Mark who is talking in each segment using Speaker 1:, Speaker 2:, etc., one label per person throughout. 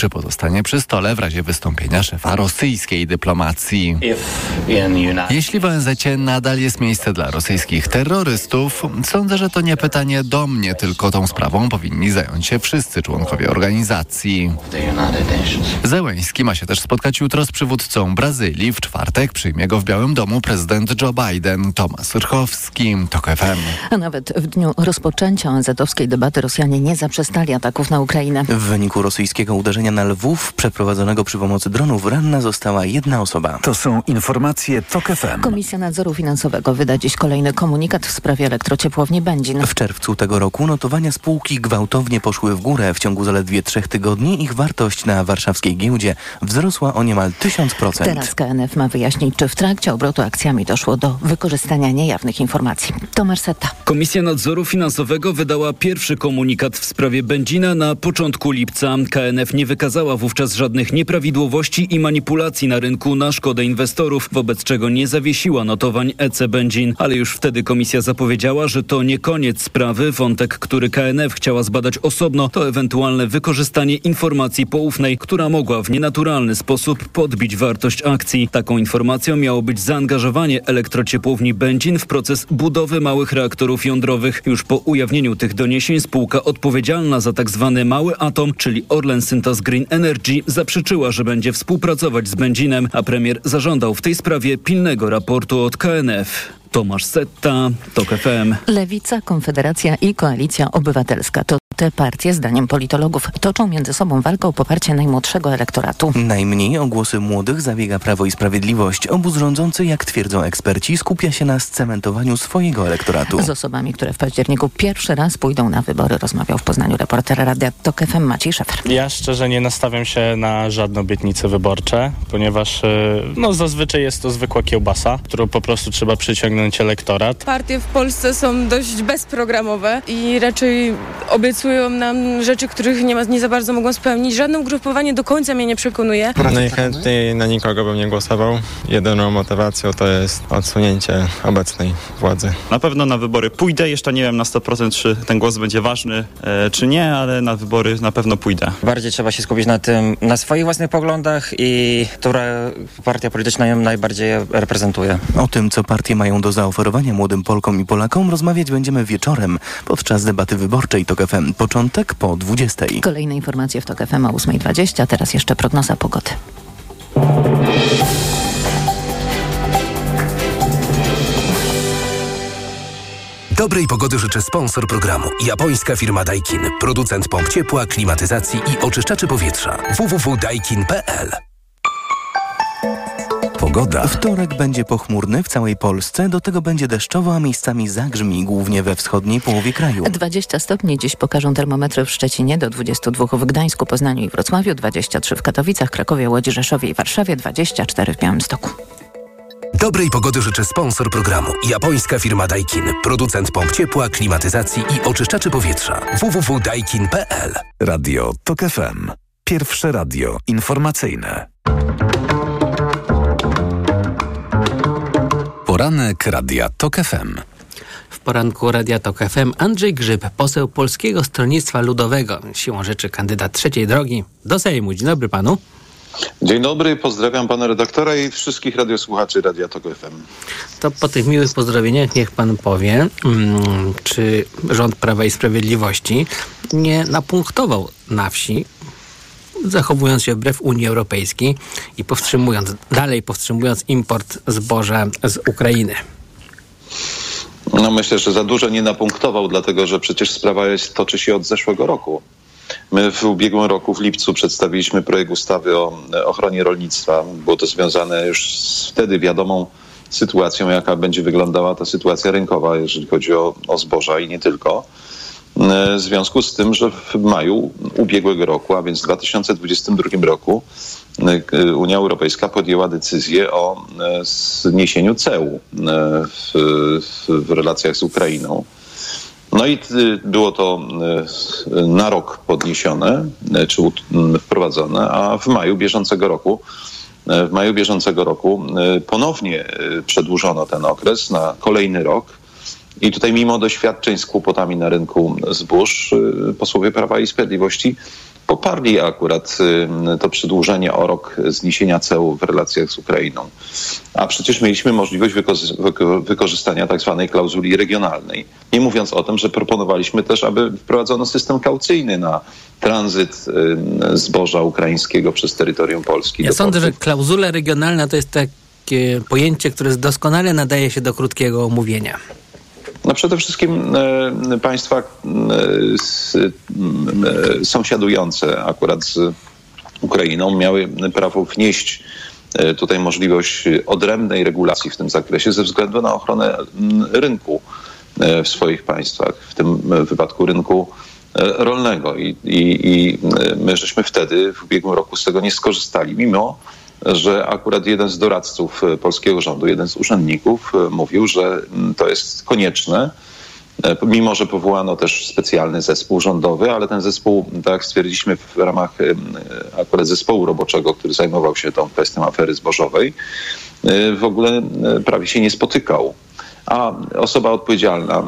Speaker 1: czy pozostanie przy stole w razie wystąpienia szefa rosyjskiej dyplomacji. Jeśli w ONZ nadal jest miejsce dla rosyjskich terrorystów, sądzę, że to nie pytanie do mnie, tylko tą sprawą powinni zająć się wszyscy członkowie organizacji. Zełęński ma się też spotkać jutro z przywódcą Brazylii. W czwartek przyjmie go w Białym Domu prezydent Joe Biden. Tomasz Rychowski, TOK FM.
Speaker 2: A nawet w dniu rozpoczęcia ONZ-owskiej debaty Rosjanie nie zaprzestali ataków na Ukrainę.
Speaker 3: W wyniku rosyjskiego uderzenia na Lwów, przeprowadzonego przy pomocy dronów, ranna została jedna osoba.
Speaker 4: To są informacje TOK FM.
Speaker 2: Komisja Nadzoru Finansowego wyda dziś kolejny komunikat w sprawie elektrociepłowni Będzin.
Speaker 3: W czerwcu tego roku notowania spółki gwałtownie poszły w górę. W ciągu zaledwie trzech tygodni ich wartość na warszawskiej giełdzie wzrosła o niemal 1000%.
Speaker 2: Teraz KNF ma wyjaśnić, czy w trakcie obrotu akcjami doszło do wykorzystania niejawnych informacji. Tomasz Setta.
Speaker 5: Komisja Nadzoru Finansowego wydała pierwszy komunikat w sprawie Będzina na początku lipca. KNF nie wykazała wówczas żadnych nieprawidłowości i manipulacji na rynku na szkodę inwestorów, wobec czego nie zawiesiła notowań EC Będzin. Ale już wtedy komisja zapowiedziała, że to nie koniec sprawy. Wątek, który KNF chciała zbadać osobno, to ewentualne wykorzystanie informacji poufnej, która mogła w nienaturalny sposób podbić wartość akcji. Taką informacją miało być zaangażowanie elektrociepłowni Będzin w proces budowy małych reaktorów jądrowych. Już po ujawnieniu tych doniesień spółka odpowiedzialna za tzw. Tak mały atom, czyli Orlen Synthos Green Energy, zaprzeczyła, że będzie współpracować z Będzinem, a premier zażądał w tej sprawie pilnego raportu od KNF. Tomasz Setta, TOK FM.
Speaker 2: Lewica, Konfederacja i Koalicja Obywatelska to te partie, zdaniem politologów, toczą między sobą walkę o poparcie najmłodszego elektoratu.
Speaker 3: Najmniej o głosy młodych zabiega Prawo i Sprawiedliwość. Obóz rządzący, jak twierdzą eksperci, skupia się na scementowaniu swojego elektoratu.
Speaker 2: Z osobami, które w październiku pierwszy raz pójdą na wybory, rozmawiał w Poznaniu reporter Radia TOK FM Maciej Szefer.
Speaker 6: Ja szczerze nie nastawiam się na żadne obietnice wyborcze, ponieważ no, zazwyczaj jest to zwykła kiełbasa, którą po prostu trzeba przyciągnąć elektorat.
Speaker 7: Partie w Polsce są dość bezprogramowe i raczej obiecują nam rzeczy, których nie, ma, nie za bardzo mogą spełnić. Żadne ugrupowanie do końca mnie nie przekonuje.
Speaker 8: Najchętniej na nikogo bym nie głosował. Jedyną motywacją to jest odsunięcie obecnej władzy.
Speaker 9: Na pewno na wybory pójdę. Jeszcze nie wiem na 100% czy ten głos będzie ważny, e, czy nie, ale na wybory na pewno pójdę.
Speaker 10: Bardziej trzeba się skupić na tym, na swoich własnych poglądach i która partia polityczna ją najbardziej reprezentuje.
Speaker 3: O tym, co partie mają do zaoferowania młodym Polkom i Polakom rozmawiać będziemy wieczorem podczas debaty wyborczej TOK FM. Początek po 20.
Speaker 2: Kolejne informacje w TOK FM o 8.20, teraz jeszcze prognoza pogody.
Speaker 11: Dobrej pogody życzę sponsor programu. Japońska firma Daikin. Producent pomp ciepła, klimatyzacji i oczyszczaczy powietrza. www.daikin.pl Pogoda.
Speaker 3: Wtorek będzie pochmurny w całej Polsce, do tego będzie deszczowo, a miejscami zagrzmi, głównie we wschodniej połowie kraju.
Speaker 2: 20 stopni dziś pokażą termometry w Szczecinie, do 22 w Gdańsku, Poznaniu i Wrocławiu, 23 w Katowicach, Krakowie, Łodzi, Rzeszowie i Warszawie, 24 w Białymstoku.
Speaker 11: Dobrej pogody życzę sponsor programu. Japońska firma Daikin. Producent pomp ciepła, klimatyzacji i oczyszczaczy powietrza. www.daikin.pl
Speaker 4: Radio TOK FM. Pierwsze radio informacyjne. Poranek Radia TOK FM.
Speaker 12: W poranku Radia TOK FM Andrzej Grzyb, poseł Polskiego Stronnictwa Ludowego, siłą rzeczy kandydat trzeciej drogi do Sejmu. Dzień dobry panu.
Speaker 13: Dzień dobry, pozdrawiam pana redaktora i wszystkich radiosłuchaczy Radia TOK FM.
Speaker 12: To po tych miłych pozdrowieniach niech pan powie, hmm, czy rząd Prawa i Sprawiedliwości nie napunktował na wsi zachowując się wbrew Unii Europejskiej i powstrzymując, dalej powstrzymując import zboża z Ukrainy?
Speaker 13: No myślę, że za dużo nie napunktował, dlatego że przecież sprawa jest, toczy się od zeszłego roku. My w ubiegłym roku, w lipcu, przedstawiliśmy projekt ustawy o ochronie rolnictwa. Było to związane już z wtedy wiadomą sytuacją, jaka będzie wyglądała ta sytuacja rynkowa, jeżeli chodzi o, o zboża i nie tylko. W związku z tym, że w maju ubiegłego roku, a więc w 2022 roku, Unia Europejska podjęła decyzję o zniesieniu ceł w, w, w relacjach z Ukrainą. No i było to na rok podniesione, czy wprowadzone, a w maju bieżącego roku w maju bieżącego roku ponownie przedłużono ten okres na kolejny rok. I tutaj mimo doświadczeń z kłopotami na rynku zbóż posłowie Prawa i Sprawiedliwości poparli akurat to przedłużenie o rok zniesienia ceł w relacjach z Ukrainą. A przecież mieliśmy możliwość wykorzystania tak zwanej klauzuli regionalnej. Nie mówiąc o tym, że proponowaliśmy też, aby wprowadzono system kaucyjny na tranzyt zboża ukraińskiego przez terytorium Polski.
Speaker 12: Ja sądzę, że klauzula regionalna to jest takie pojęcie, które doskonale nadaje się do krótkiego omówienia.
Speaker 13: No przede wszystkim e, państwa e, e, sąsiadujące akurat z Ukrainą miały prawo wnieść tutaj możliwość odrębnej regulacji w tym zakresie ze względu na ochronę rynku w swoich państwach, w tym wypadku rynku rolnego. I, i, I my żeśmy wtedy w ubiegłym roku z tego nie skorzystali, mimo że akurat jeden z doradców e, polskiego rządu, jeden z urzędników e, mówił, że mm, to jest konieczne, e, mimo że powołano też specjalny zespół rządowy, ale ten zespół, tak jak stwierdziliśmy w ramach akurat zespołu roboczego, który zajmował się tą kwestią afery zbożowej, w ogóle prawie się nie spotykał a osoba odpowiedzialna,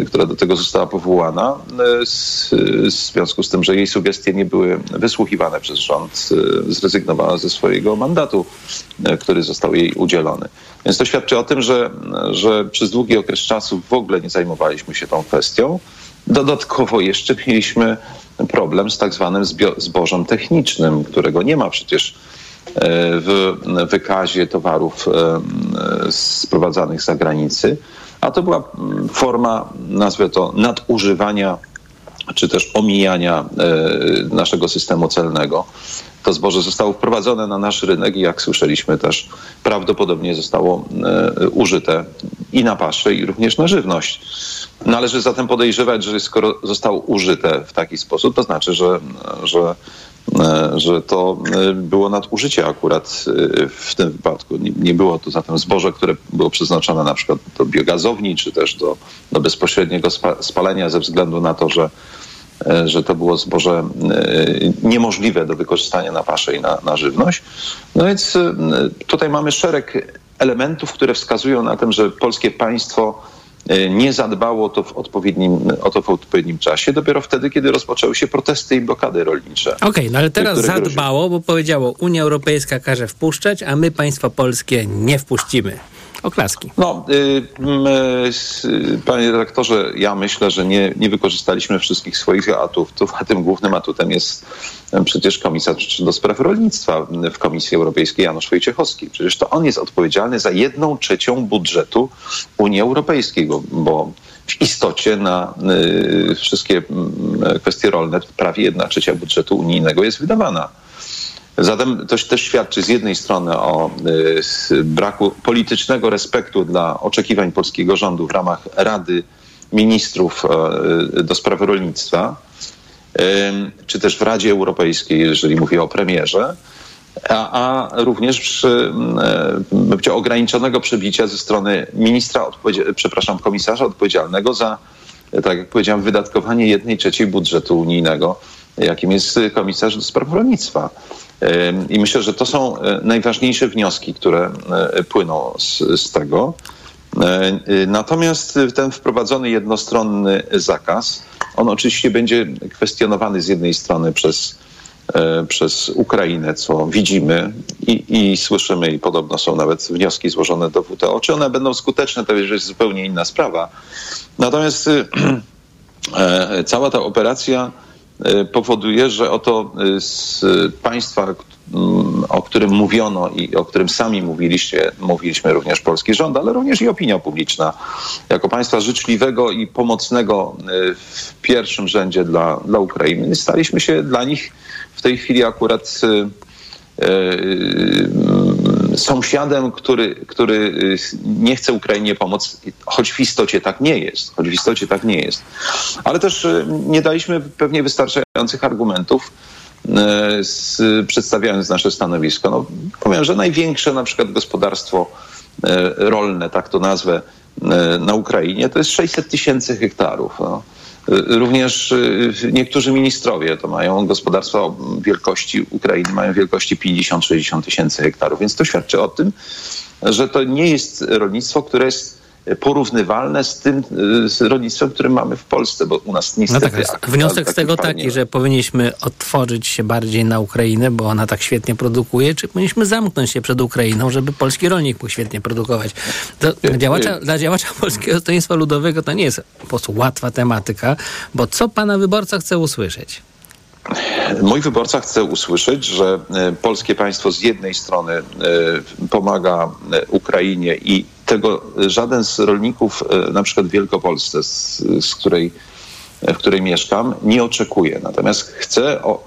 Speaker 13: y, która do tego została powołana, y, w związku z tym, że jej sugestie nie były wysłuchiwane przez rząd, y, zrezygnowała ze swojego mandatu, który został jej udzielony. Więc to świadczy o tym, że, że przez długi okres czasu w ogóle nie zajmowaliśmy się tą kwestią. Dodatkowo jeszcze mieliśmy problem z tak zwanym zbożem technicznym, którego nie ma przecież w wykazie towarów sprowadzanych z zagranicy, a to była forma, nazwę to, nadużywania czy też omijania e, naszego systemu celnego. To zboże zostało wprowadzone na nasz rynek i jak słyszeliśmy też prawdopodobnie zostało e, użyte i na pasze i również na żywność. Należy zatem podejrzewać, że skoro zostało użyte w taki sposób, to znaczy, że, że E, że to e, było nadużycie akurat e, w tym wypadku. Nie było to zatem zboże, które było przeznaczone na przykład do biogazowni, czy też do, do bezpośredniego spalenia ze względu na to, że że to było zboże niemożliwe do wykorzystania na paszę i na, na żywność. No więc tutaj mamy szereg elementów, które wskazują na tym, że polskie państwo E, nie zadbało to w odpowiednim, o to w odpowiednim czasie, dopiero wtedy, kiedy rozpoczęły się protesty i blokady rolnicze.
Speaker 12: Okej, okay, no ale teraz zadbało, bo powiedziało, Unia Europejska każe wpuszczać, a my państwa polskie nie wpuścimy. Oklaski.
Speaker 13: No, y, y, panie redaktorze, ja myślę, że nie, nie wykorzystaliśmy wszystkich swoich atów. a tym głównym atutem jest przecież komisarz do spraw rolnictwa w Komisji Europejskiej Janusz Wojciechowski. Przecież to on jest odpowiedzialny za jedną trzecią budżetu Unii Europejskiej, bo w istocie na y, wszystkie kwestie rolne prawie jedna trzecia budżetu unijnego jest wydawana. Zatem to też świadczy z jednej strony o y, braku politycznego respektu dla oczekiwań polskiego rządu w ramach Rady Ministrów y, do spraw rolnictwa, czy też w Radzie Europejskiej, jeżeli mówię o premierze, a, a również przy y, ograniczonego przebicia ze strony ministra, przepraszam, komisarza odpowiedzialnego za, tak jak powiedziałem, wydatkowanie jednej trzeciej budżetu unijnego, jakim jest komisarz do spraw rolnictwa. I myślę, że to są e, najważniejsze wnioski, które e, płyną z, z tego. E, natomiast ten wprowadzony jednostronny zakaz, on oczywiście będzie kwestionowany z jednej strony przez, przez Ukrainę, co widzimy i, i słyszymy, i podobno są nawet wnioski złożone do WTO. Czy one będą skuteczne, to jest zupełnie inna sprawa. Natomiast cała ta operacja E, powoduje, że oto e, z państwa, o którym mówiono i o którym sami mówiliście, mówiliśmy również polski rząd, ale również i opinia publiczna, jako państwa życzliwego i pomocnego e, w pierwszym rzędzie dla, dla Ukrainy, staliśmy się dla nich w tej chwili akurat sąsiadem, który, który y, nie chce Ukrainie pomóc, choć w istocie tak nie jest, choć w istocie tak nie jest. Ale też y, nie daliśmy pewnie wystarczających argumentów, y, z, przedstawiając nasze stanowisko. No, powiem, że największe na przykład gospodarstwo rolne, tak to nazwę, na Ukrainie to jest 600 tysięcy hektarów. No. Również y, niektórzy ministrowie to mają. Gospodarstwa wielkości Ukrainy, mają wielkości 50-60 tysięcy hektarów, więc to świadczy o tym, że to nie jest rolnictwo, które jest porównywalne z tym z rolnictwem, które mamy w Polsce, bo u nas niestety...
Speaker 12: No tak, wniosek z tego taki, że powinniśmy otworzyć się bardziej na Ukrainę, bo ona tak świetnie produkuje, czy powinniśmy zamknąć się przed Ukrainą, żeby polski rolnik mógł świetnie produkować. Dla, działacza, dla działacza Polskiego Stronnictwa Ludowego to nie jest po prostu łatwa tematyka, bo co pana wyborca chce usłyszeć?
Speaker 13: Mój wyborca chce usłyszeć, że e, polskie państwo z jednej strony e, pomaga Ukrainie i tego żaden z rolników, na przykład w Wielkopolsce, z, z której, w której mieszkam, nie oczekuje. Natomiast chce o,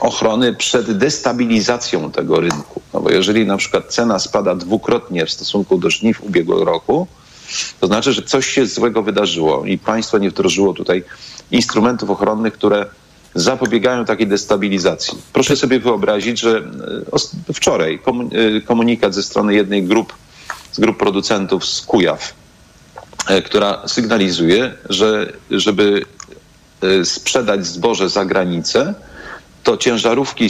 Speaker 13: ochrony przed destabilizacją tego rynku. No bo jeżeli na przykład cena spada dwukrotnie w stosunku do żniw ubiegłego roku, to znaczy, że coś się złego wydarzyło i państwo nie wdrożyło tutaj instrumentów ochronnych, które zapobiegają takiej destabilizacji. Proszę sobie wyobrazić, że e, wczoraj e, komunikat ze strony jednej grup, z grup producentów z Kujaw, e, która sygnalizuje, że żeby sprzedać zboże za granicę, to ciężarówki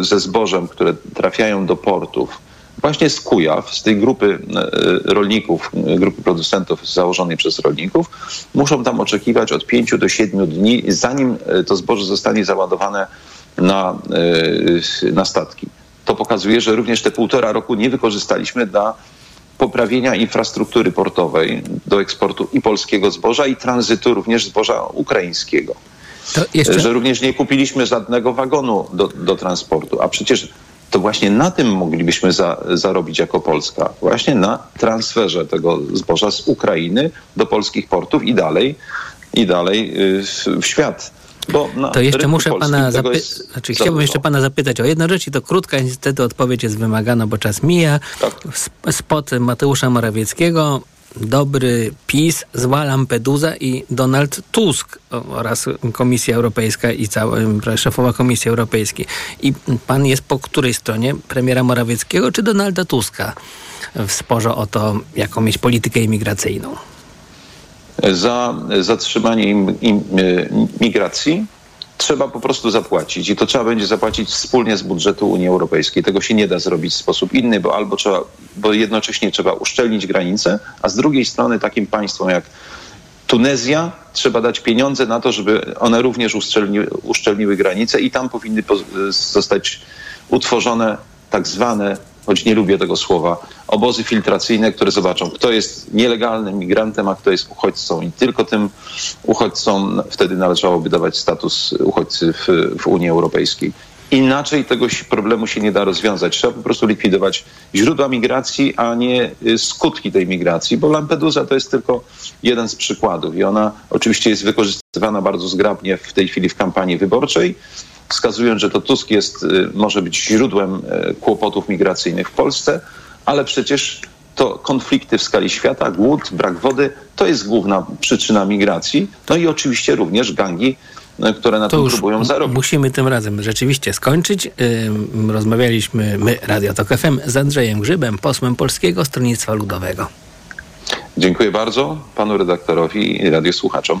Speaker 13: ze zbożem, które trafiają do portów, właśnie z Kujaw, z tej grupy e, rolników, grupy producentów założonej przez rolników, muszą tam oczekiwać od 5 do 7 dni, zanim e, to zboże zostanie załadowane na, e, na statki. To pokazuje, że również te półtora roku nie wykorzystaliśmy dla poprawienia infrastruktury portowej do eksportu i polskiego zboża, i tranzytu również zboża ukraińskiego. Jeszcze... Że również nie kupiliśmy żadnego wagonu do, do transportu, a przecież to właśnie na tym moglibyśmy za, zarobić jako Polska. Właśnie na transferze tego zboża z Ukrainy do polskich portów i dalej, i dalej y, w, w świat.
Speaker 12: to jeszcze muszę pana zapytać, znaczy chciałbym jeszcze pana zapytać o jedną rzecz i to krótka, niestety odpowiedź jest wymagana, bo czas mija. Tak. Spot Mateusza Morawieckiego dobry PiS, zła Lampedusa i Donald Tusk oraz Komisja Europejska i cała, szefowa Komisji Europejskiej. I pan jest po której stronie? Premiera Morawieckiego czy Donalda Tuska w sporze o to, jaką mieć politykę imigracyjną?
Speaker 13: Za zatrzymanie im, im, migracji trzeba po prostu zapłacić i to trzeba będzie zapłacić wspólnie z budżetu Unii Europejskiej. Tego się nie da zrobić w sposób inny, bo albo trzeba, bo jednocześnie trzeba uszczelnić granice, a z drugiej strony takim państwom jak Tunezja trzeba dać pieniądze na to, żeby one również uszczelniły, uszczelniły granice i tam powinny zostać utworzone tak zwane choć nie lubię tego słowa, obozy filtracyjne, które zobaczą, kto jest nielegalnym migrantem, a kto jest uchodźcą. I tylko tym uchodźcom wtedy należałoby dawać status uchodźcy w, w Unii Europejskiej. Inaczej tego problemu się nie da rozwiązać. Trzeba po prostu likwidować źródła migracji, a nie y, skutki tej migracji, bo Lampedusa to jest tylko jeden z przykładów i ona oczywiście jest wykorzystywana bardzo zgrabnie w tej chwili w kampanii wyborczej wskazując, że to Tusk jest, y, może być źródłem y, kłopotów migracyjnych w Polsce, ale przecież to konflikty w skali świata, głód, brak wody, to jest główna przyczyna migracji. No i oczywiście również gangi, y, które na to tym próbują zarobić.
Speaker 12: Musimy tym razem rzeczywiście skończyć. Rozmawialiśmy my, Radio Tok FM, z Andrzejem Grzybem, posłem Polskiego Stronnictwa Ludowego.
Speaker 13: Dziękuję bardzo panu redaktorowi i radiosłuchaczom.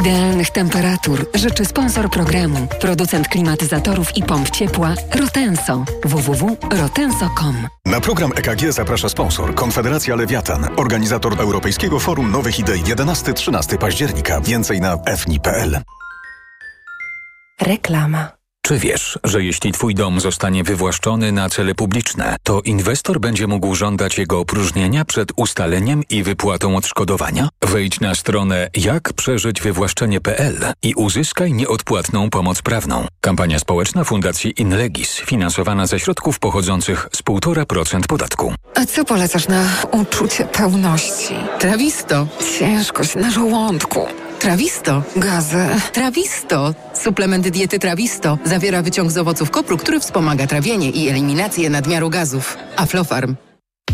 Speaker 14: Idealnych temperatur życzy sponsor programu, producent klimatyzatorów i pomp ciepła Rotenso www.rotenso.com.
Speaker 15: Na program EKG zaprasza sponsor Konfederacja Lewiatan, organizator Europejskiego Forum Nowych Idei 11-13 października. Więcej na fni.pl.
Speaker 14: Reklama.
Speaker 16: Czy wiesz, że jeśli Twój dom zostanie wywłaszczony na cele publiczne, to inwestor będzie mógł żądać jego opróżnienia przed ustaleniem i wypłatą odszkodowania? Wejdź na stronę jakprzeżyćwywłaszczenie.pl i uzyskaj nieodpłatną pomoc prawną. Kampania społeczna Fundacji Inlegis, finansowana ze środków pochodzących z 1,5% podatku.
Speaker 17: A co polecasz na uczucie pełności?
Speaker 18: Trawisto.
Speaker 17: Ciężkość na żołądku Trawisto. Gazę. Trawisto. Suplement diety Trawisto zawiera wyciąg z owoców kopru, który wspomaga trawienie i eliminację nadmiaru gazów. Aflofarm.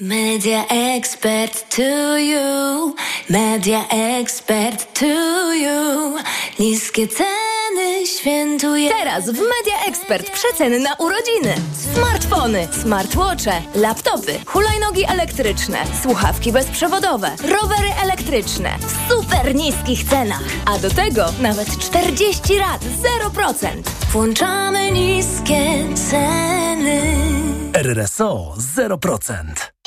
Speaker 19: Media expert to you, media expert to you. Niskie ceny świętuje.
Speaker 20: Teraz w Media Expert przeceny na urodziny. Smartfony, smartwatche, laptopy, hulajnogi elektryczne, słuchawki bezprzewodowe, rowery elektryczne w super niskich cenach. A do tego nawet 40 lat 0%.
Speaker 19: Włączamy niskie ceny.
Speaker 21: RRSO 0%.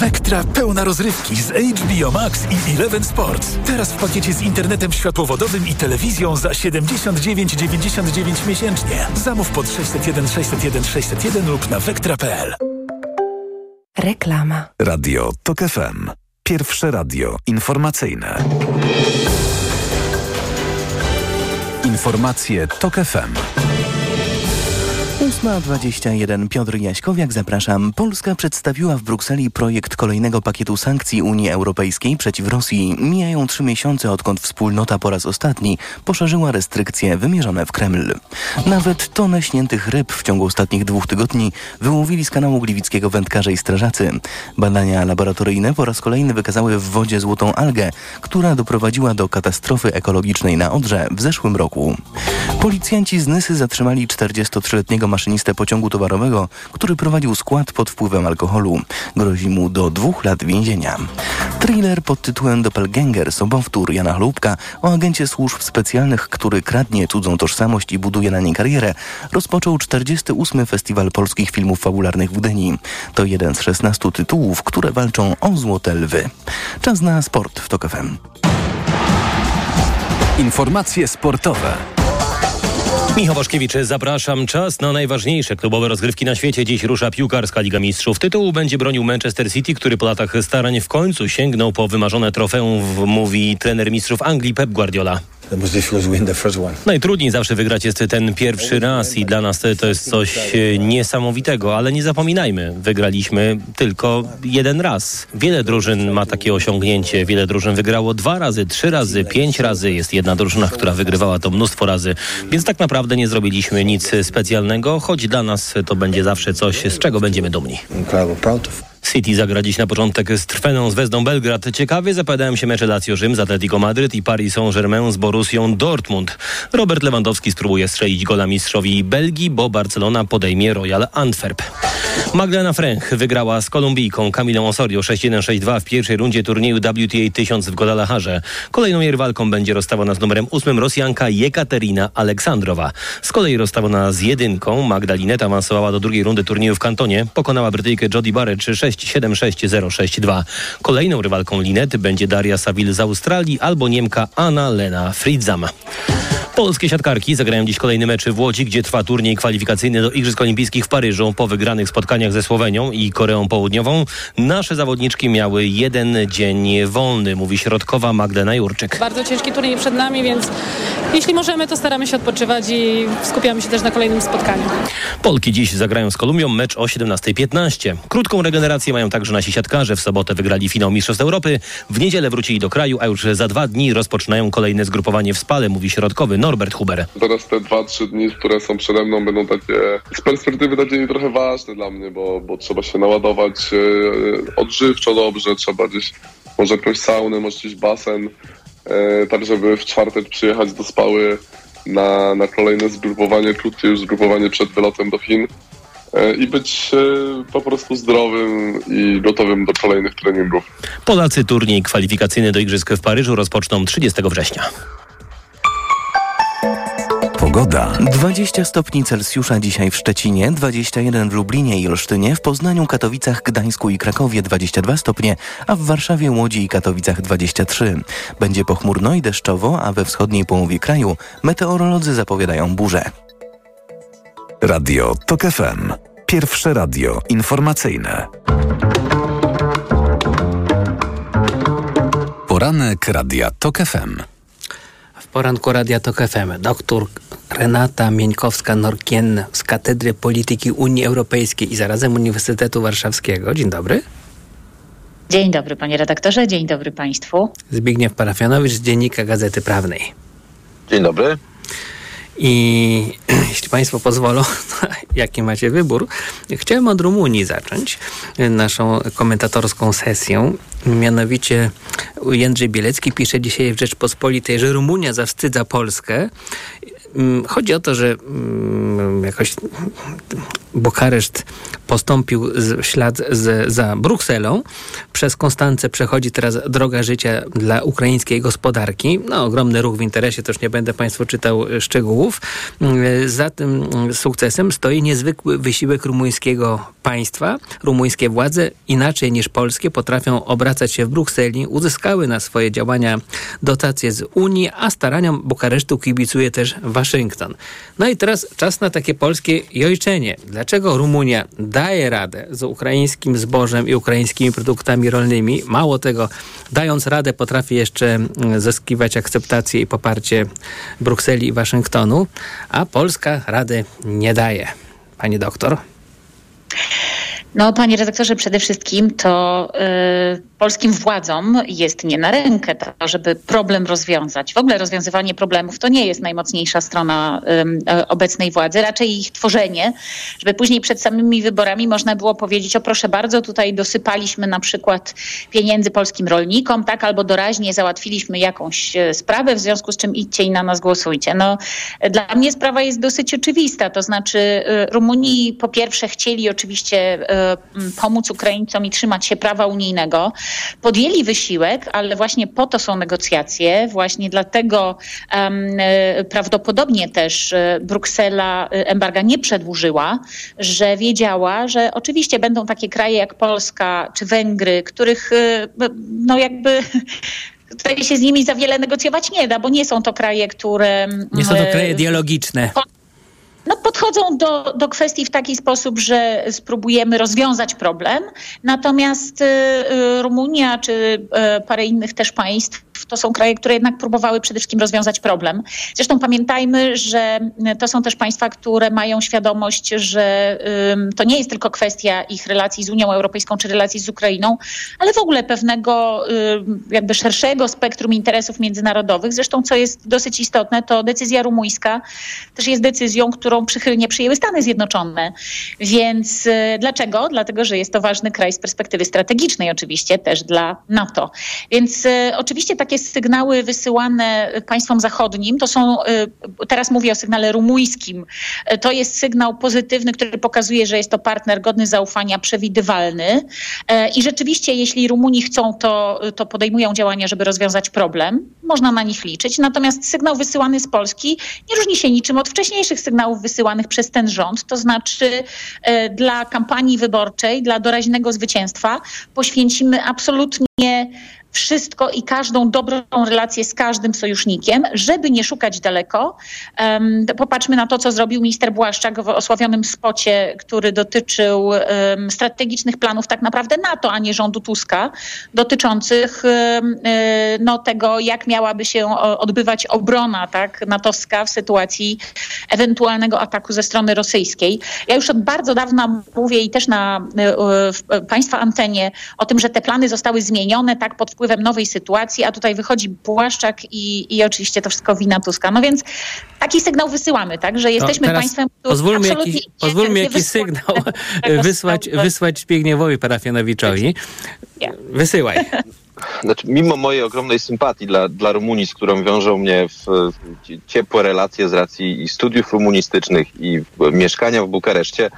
Speaker 21: Wektra pełna rozrywki z HBO Max i Eleven Sports. Teraz w pakiecie z internetem światłowodowym i telewizją za 79,99 miesięcznie. Zamów pod 601 601 601 lub na wektra.pl.
Speaker 17: Reklama.
Speaker 4: Radio TOK FM. Pierwsze radio informacyjne. Informacje TOK FM.
Speaker 3: 8.21 Piotr Jaśkowiak, zapraszam. Polska przedstawiła w Brukseli projekt kolejnego pakietu sankcji Unii Europejskiej przeciw Rosji. Mijają trzy miesiące, odkąd wspólnota po raz ostatni poszerzyła restrykcje wymierzone w Kreml. Nawet tonę śniętych ryb w ciągu ostatnich dwóch tygodni wyłowili z kanału gliwickiego wędkarze i strażacy. Badania laboratoryjne po raz kolejny wykazały w wodzie złotą algę, która doprowadziła do katastrofy ekologicznej na Odrze w zeszłym roku. Policjanci z Nysy zatrzymali 43-letniego maszynistę pociągu towarowego, który prowadził skład pod wpływem alkoholu. Grozi mu do dwóch lat więzienia. Thriller pod tytułem Doppelganger, sobowtór Jana Chlubka o agencie służb specjalnych, który kradnie cudzą tożsamość i buduje na niej karierę, rozpoczął 48. Festiwal Polskich Filmów Fabularnych w Gdyni. To jeden z 16 tytułów, które walczą o Złote Lwy. Czas na sport w TOK FM.
Speaker 4: Informacje sportowe.
Speaker 22: Michał Waszkiewicz, zapraszam. Czas na najważniejsze klubowe rozgrywki na świecie. Dziś rusza piłkarska Liga Mistrzów. Tytułu będzie bronił Manchester City, który po latach starań w końcu sięgnął po wymarzone trofeum, mówi trener mistrzów Anglii Pep Guardiola. Najtrudniej zawsze wygrać jest ten pierwszy raz i dla nas to jest coś e, niesamowitego, ale nie zapominajmy, wygraliśmy tylko jeden raz. Wiele drużyn ma takie osiągnięcie, wiele drużyn wygrało dwa razy, trzy razy, pięć razy. Jest jedna drużyna, która wygrywała to mnóstwo razy, więc tak naprawdę nie zrobiliśmy nic specjalnego, choć dla nas to będzie zawsze coś, z czego będziemy dumni. City zagra dziś na początek z Trweną z Wezdą Belgrad. Ciekawie zapowiadają się mecze Lazio Rzym z Atletico Madryt i Paris Saint-Germain z Borussią Dortmund. Robert Lewandowski spróbuje strzelić gola mistrzowi Belgii, bo Barcelona podejmie Royal Antwerp. Magdalena Fręch wygrała z Kolumbijką Kamilą Osorio 6-1-6-2 w pierwszej rundzie turnieju WTA 1000 w Guadalajarze. Kolejną jej rywalką będzie rozstawiona z numerem 8 Rosjanka Jekaterina Aleksandrowa. Z kolei rozstawiona z jedynką Magdalinet awansowała do drugiej rundy turnieju w Kantonie. Pokonała Brytyjkę Jody Barrett 6-7-6-0-6-2. Kolejną rywalką Linety będzie Daria Saville z Australii albo Niemka Anna Lena Fridzam. Polskie siatkarki zagrają dziś kolejny mecz w Łodzi, gdzie trwa turniej kwalifikacyjny do Igrzysk Olimpijskich w Paryżu. Po wygranych spotkaniach ze Słowenią i Koreą Południową nasze zawodniczki miały jeden dzień wolny, mówi środkowa Magdalena Jurczyk.
Speaker 23: Bardzo ciężki turniej przed nami, więc jeśli możemy, to staramy się odpoczywać i skupiamy się też na kolejnym spotkaniu.
Speaker 22: Polki dziś zagrają z Kolumbią mecz o 17.15. Krótką regenerację mają także nasi siatkarze. W sobotę wygrali finał Mistrzostw Europy. W niedzielę wrócili do kraju, a już za dwa dni rozpoczynają kolejne zgrupowanie w Spale, mówi środkowy Norbert Huber.
Speaker 24: Teraz te dwa, trzy dni, które są przede mną, będą takie z perspektywy nadziei trochę ważne dla mnie, bo, bo trzeba się naładować e, odżywczo dobrze, trzeba gdzieś może jakąś saunę, może gdzieś basen, e, tak żeby w czwartek przyjechać do Spały na, na kolejne zgrupowanie, krótkie już zgrupowanie przed wylotem do Chin e, i być e, po prostu zdrowym i gotowym do kolejnych treningów.
Speaker 22: Polacy turniej kwalifikacyjny do Igrzysk w Paryżu rozpoczną 30 września.
Speaker 3: Pogoda. 20 stopni Celsjusza dzisiaj w Szczecinie, 21 w Lublinie i Olsztynie, w Poznaniu, Katowicach, Gdańsku i Krakowie 22 stopnie, a w Warszawie, Łodzi i Katowicach 23. Będzie pochmurno i deszczowo, a we wschodniej połowie kraju meteorolodzy zapowiadają burze.
Speaker 4: Radio TOK FM. Pierwsze radio informacyjne. Poranek Radia TOK FM.
Speaker 12: W poranku Radia Tok FM doktor Renata Mieńkowska-Norkien z Katedry Polityki Unii Europejskiej i zarazem Uniwersytetu Warszawskiego. Dzień dobry.
Speaker 25: Dzień dobry panie redaktorze, dzień dobry państwu.
Speaker 12: Zbigniew Parafianowicz z Dziennika Gazety Prawnej.
Speaker 26: Dzień dobry.
Speaker 12: I jeśli Państwo pozwolą, jaki macie wybór, chciałem od Rumunii zacząć naszą komentatorską sesję. Mianowicie Jędrzej Bielecki pisze dzisiaj w Rzeczpospolitej, że Rumunia zawstydza Polskę. Chodzi o to, że jakoś Bukareszt postąpił w ślad z, za Brukselą. Przez Konstancę przechodzi teraz droga życia dla ukraińskiej gospodarki. No, ogromny ruch w interesie, już nie będę Państwu czytał szczegółów. Za tym sukcesem stoi niezwykły wysiłek rumuńskiego państwa. Rumuńskie władze, inaczej niż polskie, potrafią obracać się w Brukseli. Uzyskały na swoje działania dotacje z Unii, a staraniom Bukaresztu kibicuje też Waszyngton. No i teraz czas na takie polskie jojczenie. Dlaczego Rumunia daje radę z ukraińskim zbożem i ukraińskimi produktami rolnymi? Mało tego, dając radę, potrafi jeszcze zyskiwać akceptację i poparcie Brukseli i Waszyngtonu, a Polska rady nie daje. Pani doktor?
Speaker 25: No, panie redaktorze, przede wszystkim to y, polskim władzom jest nie na rękę to, żeby problem rozwiązać. W ogóle rozwiązywanie problemów to nie jest najmocniejsza strona y, obecnej władzy, raczej ich tworzenie, żeby później przed samymi wyborami można było powiedzieć, o proszę bardzo, tutaj dosypaliśmy na przykład pieniędzy polskim rolnikom, tak, albo doraźnie załatwiliśmy jakąś e, sprawę, w związku z czym idźcie i na nas głosujcie. No, dla mnie sprawa jest dosyć oczywista, to znaczy y, Rumunii po pierwsze chcieli oczywiście pomóc Ukraińcom i trzymać się prawa unijnego. Podjęli wysiłek, ale właśnie po to są negocjacje, właśnie dlatego um, prawdopodobnie też e, Bruksela embarga nie przedłużyła, że wiedziała, że oczywiście będą takie kraje jak Polska czy Węgry, których no jakby tutaj się z nimi za wiele negocjować nie da, bo nie są to kraje, które...
Speaker 12: Nie są to kraje dialogiczne
Speaker 25: no, podchodzą do, do kwestii w taki sposób, że spróbujemy rozwiązać problem. Natomiast y, y, Rumunia czy y, parę innych też państw to są kraje, które jednak próbowały przede wszystkim rozwiązać problem. Zresztą pamiętajmy, że to są też państwa, które mają świadomość, że to nie jest tylko kwestia ich relacji z Unią Europejską czy relacji z Ukrainą, ale w ogóle pewnego jakby szerszego spektrum interesów międzynarodowych. Zresztą, co jest dosyć istotne, to decyzja rumuńska też jest decyzją, którą przychylnie przyjęły Stany Zjednoczone. Więc dlaczego? Dlatego, że jest to ważny kraj z perspektywy strategicznej oczywiście też dla NATO. Więc oczywiście takie sygnały wysyłane państwom zachodnim, to są, y, teraz mówię o sygnale rumuńskim, y, to jest sygnał pozytywny, który pokazuje, że jest to partner godny zaufania, przewidywalny. Y, I rzeczywiście, jeśli Rumuni chcą, to, to podejmują działania, żeby rozwiązać problem. Można na nich liczyć. Natomiast sygnał wysyłany z Polski nie różni się niczym od wcześniejszych sygnałów wysyłanych przez ten rząd. To znaczy dla kampanii wyborczej, dla doraźnego zwycięstwa poświęcimy absolutnie wszystko i każdą dobrą relację z każdym sojusznikiem, żeby nie szukać daleko. Um, popatrzmy na to, co zrobił minister Błaszczak w osławionym spocie, który dotyczył um, strategicznych planów tak naprawdę NATO, a nie rządu Tuska, dotyczących um, no, tego, jak miałaby się odbywać obrona tak, natowska w sytuacji ewentualnego ataku ze strony rosyjskiej. Ja już od bardzo dawna mówię i też na w Państwa antenie o tym, że te plany zostały zmienione tak pod wpływem nowej sytuacji, a tutaj wychodzi Błaszczak i, i oczywiście to wszystko wina Tuska. No więc taki sygnał wysyłamy, tak, że jesteśmy
Speaker 12: no,
Speaker 25: państwem,
Speaker 12: które pozwólmy jakiś, pozwólmy jakiś sygnał wysłać, wysłać Zbigniewowi Parafianowiczowi. Wysyłaj.
Speaker 27: Znaczy, mimo mojej ogromnej sympatii dla, dla Rumunii, z którą wiążą mnie w, w ciepłe relacje z racji i studiów rumunistycznych i mieszkania w Bukareszcie,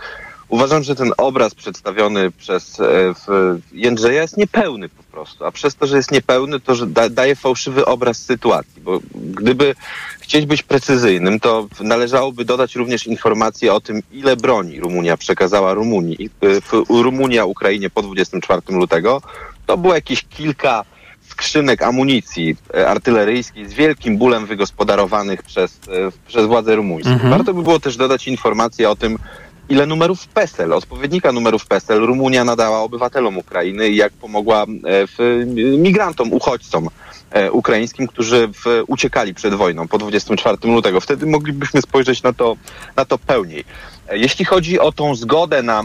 Speaker 27: uważam, że ten obraz przedstawiony przez e, Jędrzeja jest niepełny po prostu. A przez to, że jest niepełny, to że da, daje fałszywy obraz sytuacji. Bo gdyby chcieć być precyzyjnym, to należałoby dodać również informacje o tym, ile broni Rumunia przekazała Rumunii, e, Rumunia Ukrainie po 24 lutego. To było jakieś kilka skrzynek amunicji e, artyleryjskiej z wielkim bólem wygospodarowanych przez, przez władze rumuńskie. Mhm. Warto by było też dodać informacje o tym, ile numerów PESEL, odpowiednika numerów PESEL Rumunia nadała obywatelom Ukrainy i jak pomogła e, w, migrantom, uchodźcom. e, ukraińskim, którzy w, uciekali przed wojną po 24 lutego. Wtedy moglibyśmy spojrzeć na to, na to pełniej. E, jeśli chodzi o tą zgodę na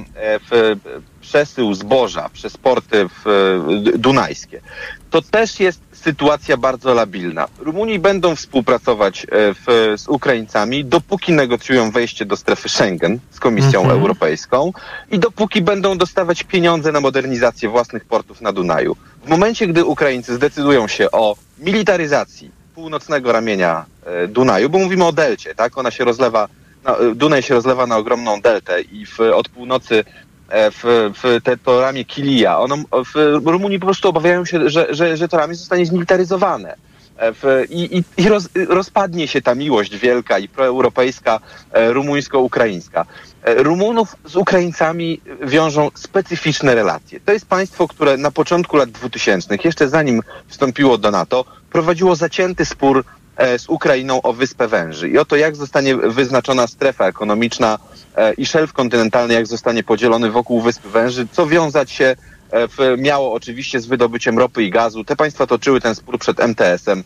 Speaker 27: w, przesył zboża przez porty w, dunajskie, to też jest sytuacja bardzo labilna. Rumuni będą współpracować w, z Ukraińcami, dopóki negocjują wejście do strefy Schengen z Komisją mhm. Europejską i dopóki będą dostawać pieniądze na modernizację własnych portów na Dunaju. W momencie, gdy Ukraińcy zdecydują się o militaryzacji północnego ramienia e, Dunaju, bo mówimy o delcie, tak? Ona się rozlewa, no, Dunaj się rozlewa na ogromną deltę i w, od północy E, w, w te, to ramię Kilija. Ono, w Rumunii po prostu obawiają się, że, że, że to ramię zostanie zmilitaryzowane. W, I i, i roz, rozpadnie się ta miłość wielka i proeuropejska, rumuńsko-ukraińska. Rumunów z Ukraińcami wiążą specyficzne relacje. To jest państwo, które na początku lat 2000, jeszcze zanim wstąpiło do NATO, prowadziło zacięty spór E, z Ukrainą o Wyspę Węży i o to, jak zostanie wyznaczona strefa ekonomiczna e, i szelf kontynentalny, jak zostanie podzielony wokół Wyspy Węży, co wiązać się e, miało oczywiście z wydobyciem ropy i gazu. Te państwa toczyły ten spór przed MTS-em,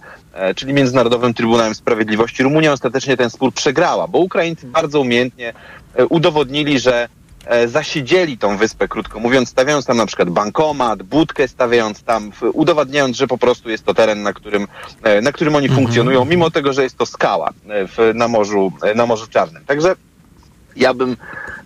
Speaker 27: czyli Międzynarodowym Trybunałem Sprawiedliwości. Rumunia ostatecznie ten spór przegrała, bo Ukraińcy bardzo umiejętnie udowodnili, że E, zasiedzieli tą wyspę, krótko mówiąc, stawiając tam na przykład bankomat, budkę stawiając tam, udowadniając, że po prostu jest to teren, na którym, e, na którym oni mhm. funkcjonują, mimo tego, że jest to skała e, w, na, morzu, na Morzu Czarnym. Także ja bym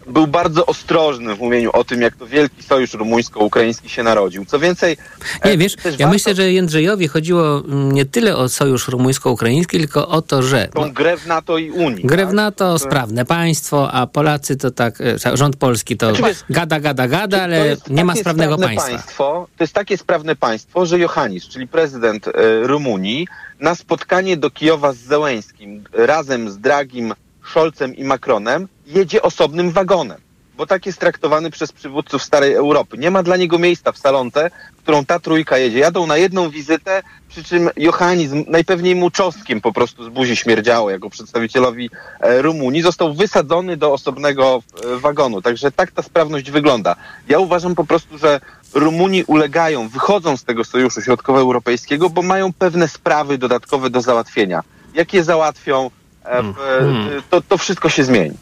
Speaker 27: był bardzo ostrożny w mówieniu o tym, jak to wielki sojusz rumuńsko-ukraiński się narodził. Co więcej...
Speaker 12: Nie, wiesz, ja warto... myślę, że Jędrzejowi chodziło mm, nie tyle o sojusz rumuńsko-ukraiński, tylko o to, że...
Speaker 27: Tą grę w NATO i Unii.
Speaker 12: Grę w tak? NATO, sprawne państwo, a Polacy to tak, e, rząd polski to znaczy, gada, gada, gada, ale nie ma sprawnego państwa.
Speaker 27: Państwo, to jest takie sprawne państwo, że Johannis, czyli prezydent y, Rumunii, na spotkanie do Kijowa z Zełęskim razem z Dragim Scholzem i Macronem jedzie osobnym wagonem, bo tak jest traktowany przez przywódców starej Europy. Nie ma dla niego miejsca w salonce, którą ta trójka jedzie. Jadą na jedną wizytę, przy czym Johannizm najpewniej mu czosnkiem po prostu z buzi śmierdziało jako przedstawicielowi e, Rumunii. Został wysadzony do osobnego e, wagonu. Także tak ta sprawność wygląda. Ja uważam po prostu, że Rumuni ulegają, wychodzą z tego sojuszu środkowoeuropejskiego, bo mają pewne sprawy dodatkowe do załatwienia. Jak je załatwią. To, to wszystko się zmieni.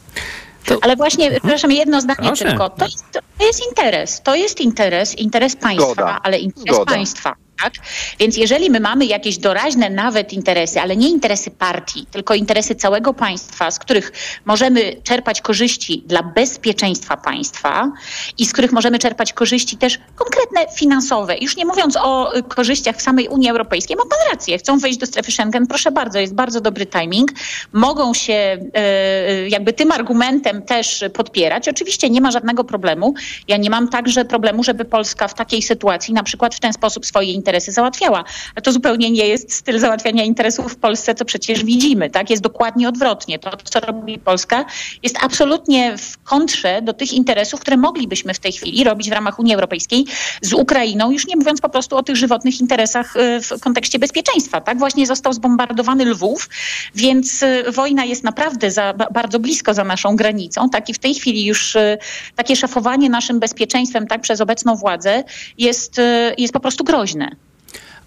Speaker 25: To... Ale właśnie, mhm. przepraszam, jedno zdanie Proszę. tylko. To jest, to jest interes. To jest interes, interes państwa, Zgoda. ale interes Zgoda. państwa. Tak? Więc jeżeli my mamy jakieś doraźne nawet interesy, ale nie interesy partii, tylko interesy całego państwa, z których możemy czerpać korzyści dla bezpieczeństwa państwa i z których możemy czerpać korzyści też konkretne finansowe, już nie mówiąc o korzyściach w samej Unii Europejskiej, ma pan rację, chcą wejść do strefy Schengen, proszę bardzo, jest bardzo dobry timing, mogą się e, jakby tym argumentem też podpierać. Oczywiście nie ma żadnego problemu. Ja nie mam także problemu, żeby Polska w takiej sytuacji na przykład w ten sposób swoje interesy interesy załatwiała. A to zupełnie nie jest styl załatwiania interesów w Polsce, co przecież widzimy. Tak? Jest dokładnie odwrotnie. To, co robi Polska, jest absolutnie w kontrze do tych interesów, które moglibyśmy w tej chwili robić w ramach Unii Europejskiej z Ukrainą, już nie mówiąc po prostu o tych żywotnych interesach y, w kontekście bezpieczeństwa. Tak? Właśnie został zbombardowany Lwów, więc y, wojna jest naprawdę za, bardzo blisko za naszą granicą. Tak? I w tej chwili już y, takie szafowanie naszym bezpieczeństwem tak, przez obecną władzę jest, jest po prostu groźne.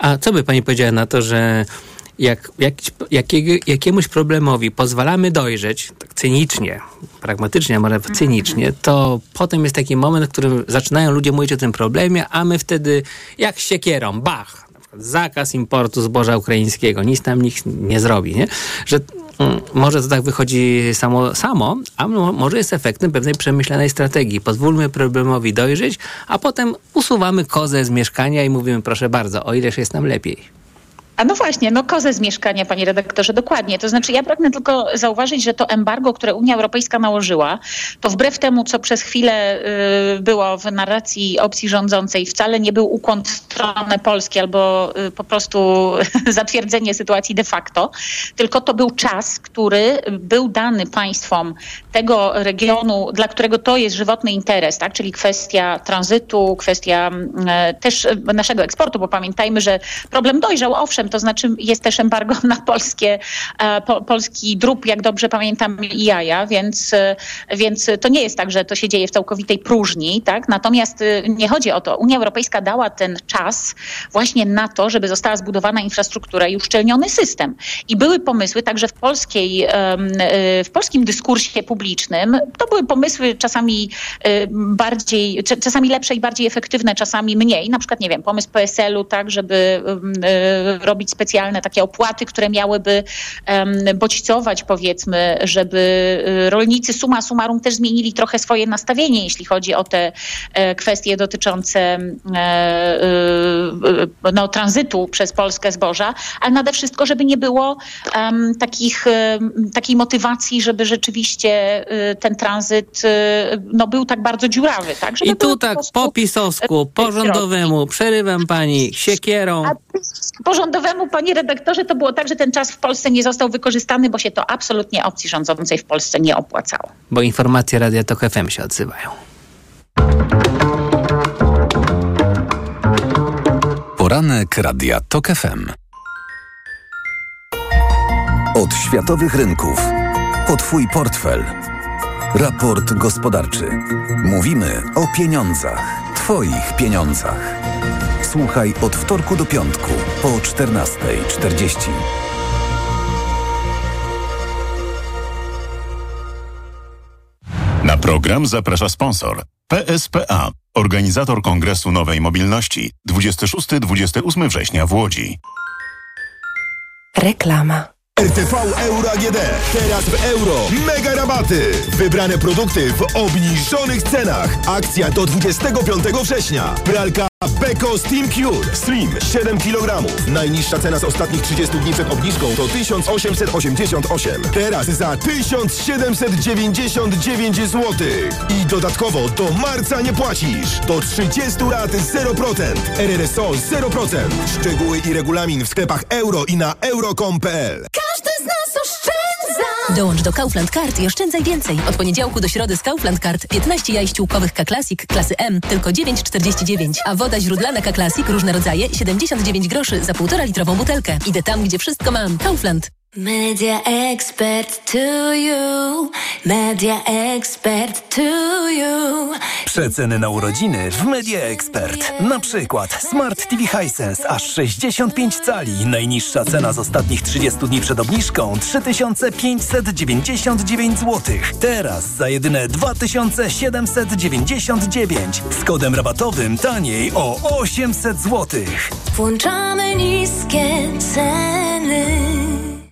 Speaker 12: A co by pani powiedziała na to, że jak, jak, jakiego, jakiemuś problemowi pozwalamy dojrzeć, tak cynicznie, pragmatycznie, a może cynicznie, to potem jest taki moment, w którym zaczynają ludzie mówić o tym problemie, a my wtedy jak siekierą, bach, zakaz importu zboża ukraińskiego, nic tam nikt nie zrobi, nie? Że może to tak wychodzi samo, samo, a może jest efektem pewnej przemyślanej strategii. Pozwólmy problemowi dojrzeć, a potem usuwamy kozę z mieszkania i mówimy proszę bardzo, o ileż jest nam lepiej.
Speaker 25: A no właśnie, no kozę z mieszkania, panie redaktorze, dokładnie. To znaczy ja pragnę tylko zauważyć, że to embargo, które Unia Europejska nałożyła, to wbrew temu, co przez chwilę y, było w narracji opcji rządzącej, wcale nie był ukłon w stronę Polski albo y, po prostu zatwierdzenie sytuacji de facto, tylko to był czas, który był dany państwom tego regionu, dla którego to jest żywotny interes, tak? czyli kwestia tranzytu, kwestia y, też naszego eksportu, bo pamiętajmy, że problem dojrzał, owszem, to znaczy jest też embargo na polskie, e, po, polski drób, jak dobrze pamiętam, i jaja, więc, e, więc to nie jest tak, że to się dzieje w całkowitej próżni, tak? Natomiast e, nie chodzi o to. Unia Europejska dała ten czas właśnie na to, żeby została zbudowana infrastruktura i uszczelniony system. I były pomysły także w polskiej, w polskim dyskursie publicznym. To były pomysły czasami bardziej, czasami lepsze i bardziej efektywne, czasami mniej. Na przykład, nie wiem, pomysł PSL-u, tak, żeby robić robić specjalne takie opłaty, które miałyby bodźcować powiedzmy, żeby y, rolnicy suma summarum też zmienili trochę swoje nastawienie, jeśli chodzi o te e, kwestie dotyczące e, e, no, tranzytu przez Polskę zboża, ale nade wszystko, żeby nie było takich, takiej motywacji, żeby rzeczywiście y, ten tranzyt y, no, był tak bardzo dziurawy. Tak? Żeby
Speaker 12: I tu tak po pisowsku, porządowemu, przerywam pani siekierą. A
Speaker 25: porządowemu panie redaktorze, to było tak, że ten czas w Polsce nie został wykorzystany, bo się to absolutnie opcji rządzącej w Polsce nie opłacało.
Speaker 12: Bo informacje Radia Tok FM się odzywają.
Speaker 4: Poranek Radia Tok FM. Od światowych rynków. O Twój portfel. Raport gospodarczy. Mówimy o pieniądzach. Twoich pieniądzach. Słuchaj od wtorku do piątku po 14.40.
Speaker 26: Na program zaprasza sponsor PSPA, organizator Kongresu Nowej Mobilności 26-28 września w Łodzi.
Speaker 17: Reklama.
Speaker 28: RTV Euro AGD. Teraz w euro. Mega rabaty. Wybrane produkty w obniżonych cenach. Akcja do 25 września. Pralka Beko Steam Cure. Stream 7 kg. Najniższa cena z ostatnich 30 dni przed obniżką to 1888. Teraz za 1799 zł. I dodatkowo do marca nie płacisz. Do 30 lat 0%. RRSO 0%. Szczegóły i regulamin w sklepach euro i na euro.com.pl.
Speaker 20: Każdy z nas oszczędza!
Speaker 17: Dołącz do Kaufland Card i oszczędzaj więcej. Od poniedziałku do środy z Kaufland Card 15 jaj ściółkowych K-Classic klasy M tylko 9,49, a woda źródlana K-Classic różne rodzaje 79 groszy za 1,5 litrową butelkę. Idę tam, gdzie wszystko mam. Kaufland.
Speaker 20: Media expert to you. Media expert to you.
Speaker 29: Przeceny na urodziny w Media Expert. Na przykład Smart TV Hisense aż 65 cali. Najniższa cena z ostatnich 30 dni przed obniżką 3599 zł. Teraz za jedyne 2799. Z kodem rabatowym taniej o 800 zł.
Speaker 20: Włączamy niskie ceny.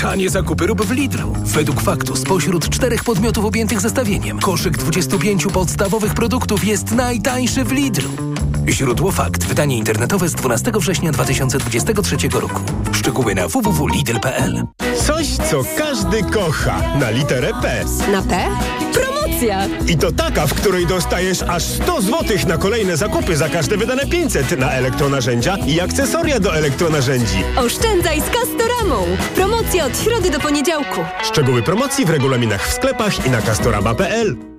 Speaker 21: Tanie zakupy rób w Lidlu. Według faktu spośród czterech podmiotów objętych zestawieniem koszyk 25 podstawowych produktów jest najtańszy w Lidlu. Źródło fakt. Wydanie internetowe z 12 września 2023 roku. Szczegóły na www.lidl.pl
Speaker 28: Coś, co każdy kocha. Na literę P.
Speaker 30: Na P? Promocja!
Speaker 28: I to taka, w której dostajesz aż 100 zł na kolejne zakupy za każde wydane 500 na elektronarzędzia i akcesoria do elektronarzędzi.
Speaker 30: Oszczędzaj z Castoramą! Promocja od środy do poniedziałku.
Speaker 28: Szczegóły promocji w regulaminach w sklepach i na castorama.pl.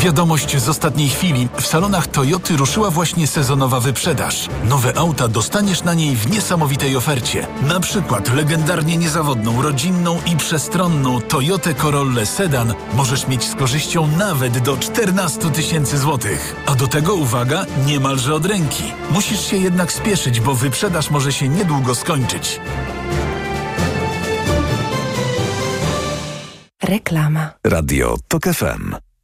Speaker 21: Wiadomość z ostatniej chwili. W salonach Toyoty ruszyła właśnie sezonowa wyprzedaż. Nowe auta dostaniesz na niej w niesamowitej ofercie. Na przykład legendarnie niezawodną, rodzinną i przestronną Toyotę Corollę Sedan możesz mieć z korzyścią nawet do 14 tysięcy złotych. A do tego uwaga, niemalże od ręki. Musisz się jednak spieszyć, bo wyprzedaż może się niedługo skończyć.
Speaker 31: Reklama.
Speaker 4: Radio TOK FM.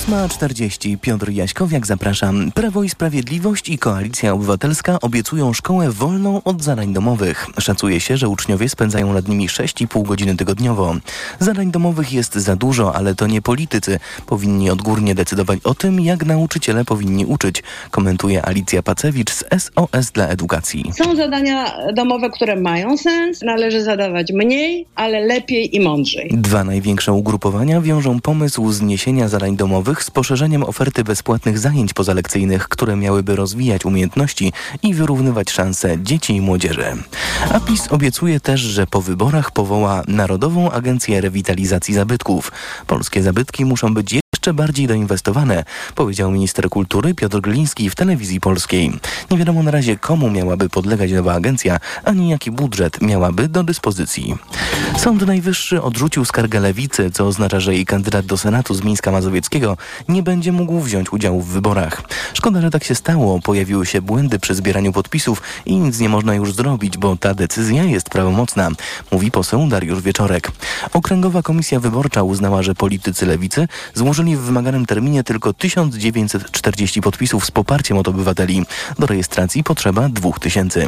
Speaker 3: 8.40. Piotr Jaśkowiak, zapraszam. Prawo i Sprawiedliwość i Koalicja Obywatelska obiecują szkołę wolną od zadań domowych. Szacuje się, że uczniowie spędzają nad nimi 6,5 godziny tygodniowo. Zadań domowych jest za dużo, ale to nie politycy. Powinni odgórnie decydować o tym, jak nauczyciele powinni uczyć, komentuje Alicja Pacewicz z SOS dla Edukacji.
Speaker 32: Są zadania domowe, które mają sens, należy zadawać mniej, ale lepiej i mądrzej.
Speaker 3: Dwa największe ugrupowania wiążą pomysł zniesienia zadań domowych z poszerzeniem oferty bezpłatnych zajęć pozalekcyjnych, które miałyby rozwijać umiejętności i wyrównywać szanse dzieci i młodzieży. A PiS obiecuje też, że po wyborach powoła Narodową Agencję Rewitalizacji Zabytków. Polskie zabytki muszą być jeszcze bardziej doinwestowane, powiedział minister kultury Piotr Gliński w telewizji polskiej. Nie wiadomo na razie, komu miałaby podlegać nowa agencja, ani jaki budżet miałaby do dyspozycji. Sąd Najwyższy odrzucił skargę lewicy, co oznacza, że jej kandydat do Senatu z Mińska Mazowieckiego nie będzie mógł wziąć udziału w wyborach. Szkoda, że tak się stało. Pojawiły się błędy przy zbieraniu podpisów i nic nie można już zrobić, bo ta decyzja jest prawomocna, mówi poseł Dariusz Wieczorek. Okręgowa Komisja Wyborcza uznała, że politycy lewicy złożyli w wymaganym terminie tylko 1940 podpisów z poparciem od obywateli. Do rejestracji potrzeba 2000.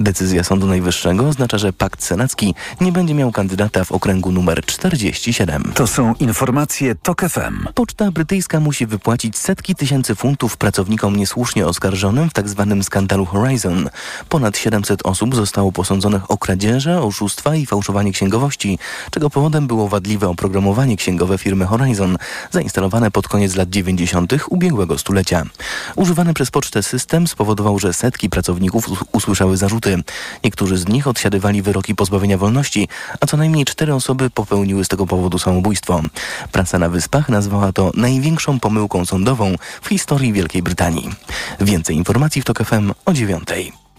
Speaker 3: Decyzja Sądu Najwyższego oznacza, że pakt senacki nie będzie miał kandydata w okręgu numer 47.
Speaker 4: To są informacje TOK FM.
Speaker 3: Poczta brytyjska musi wypłacić setki tysięcy funtów pracownikom niesłusznie oskarżonym w tzw. skandalu Horizon. Ponad 700 osób zostało posądzonych o kradzieże, oszustwa i fałszowanie księgowości, czego powodem było wadliwe oprogramowanie księgowe firmy Horizon, zainstalowane pod koniec lat 90. ubiegłego stulecia. Używany przez pocztę system spowodował, że setki pracowników usłyszały zarzuty. Niektórzy z nich odsiadywali wyroki pozbawienia wolności, a co najmniej cztery osoby popełniły z tego powodu samobójstwo. Prasa na Wyspach nazwała to największą pomyłką sądową w historii Wielkiej Brytanii. Więcej informacji w TOK FM o dziewiątej.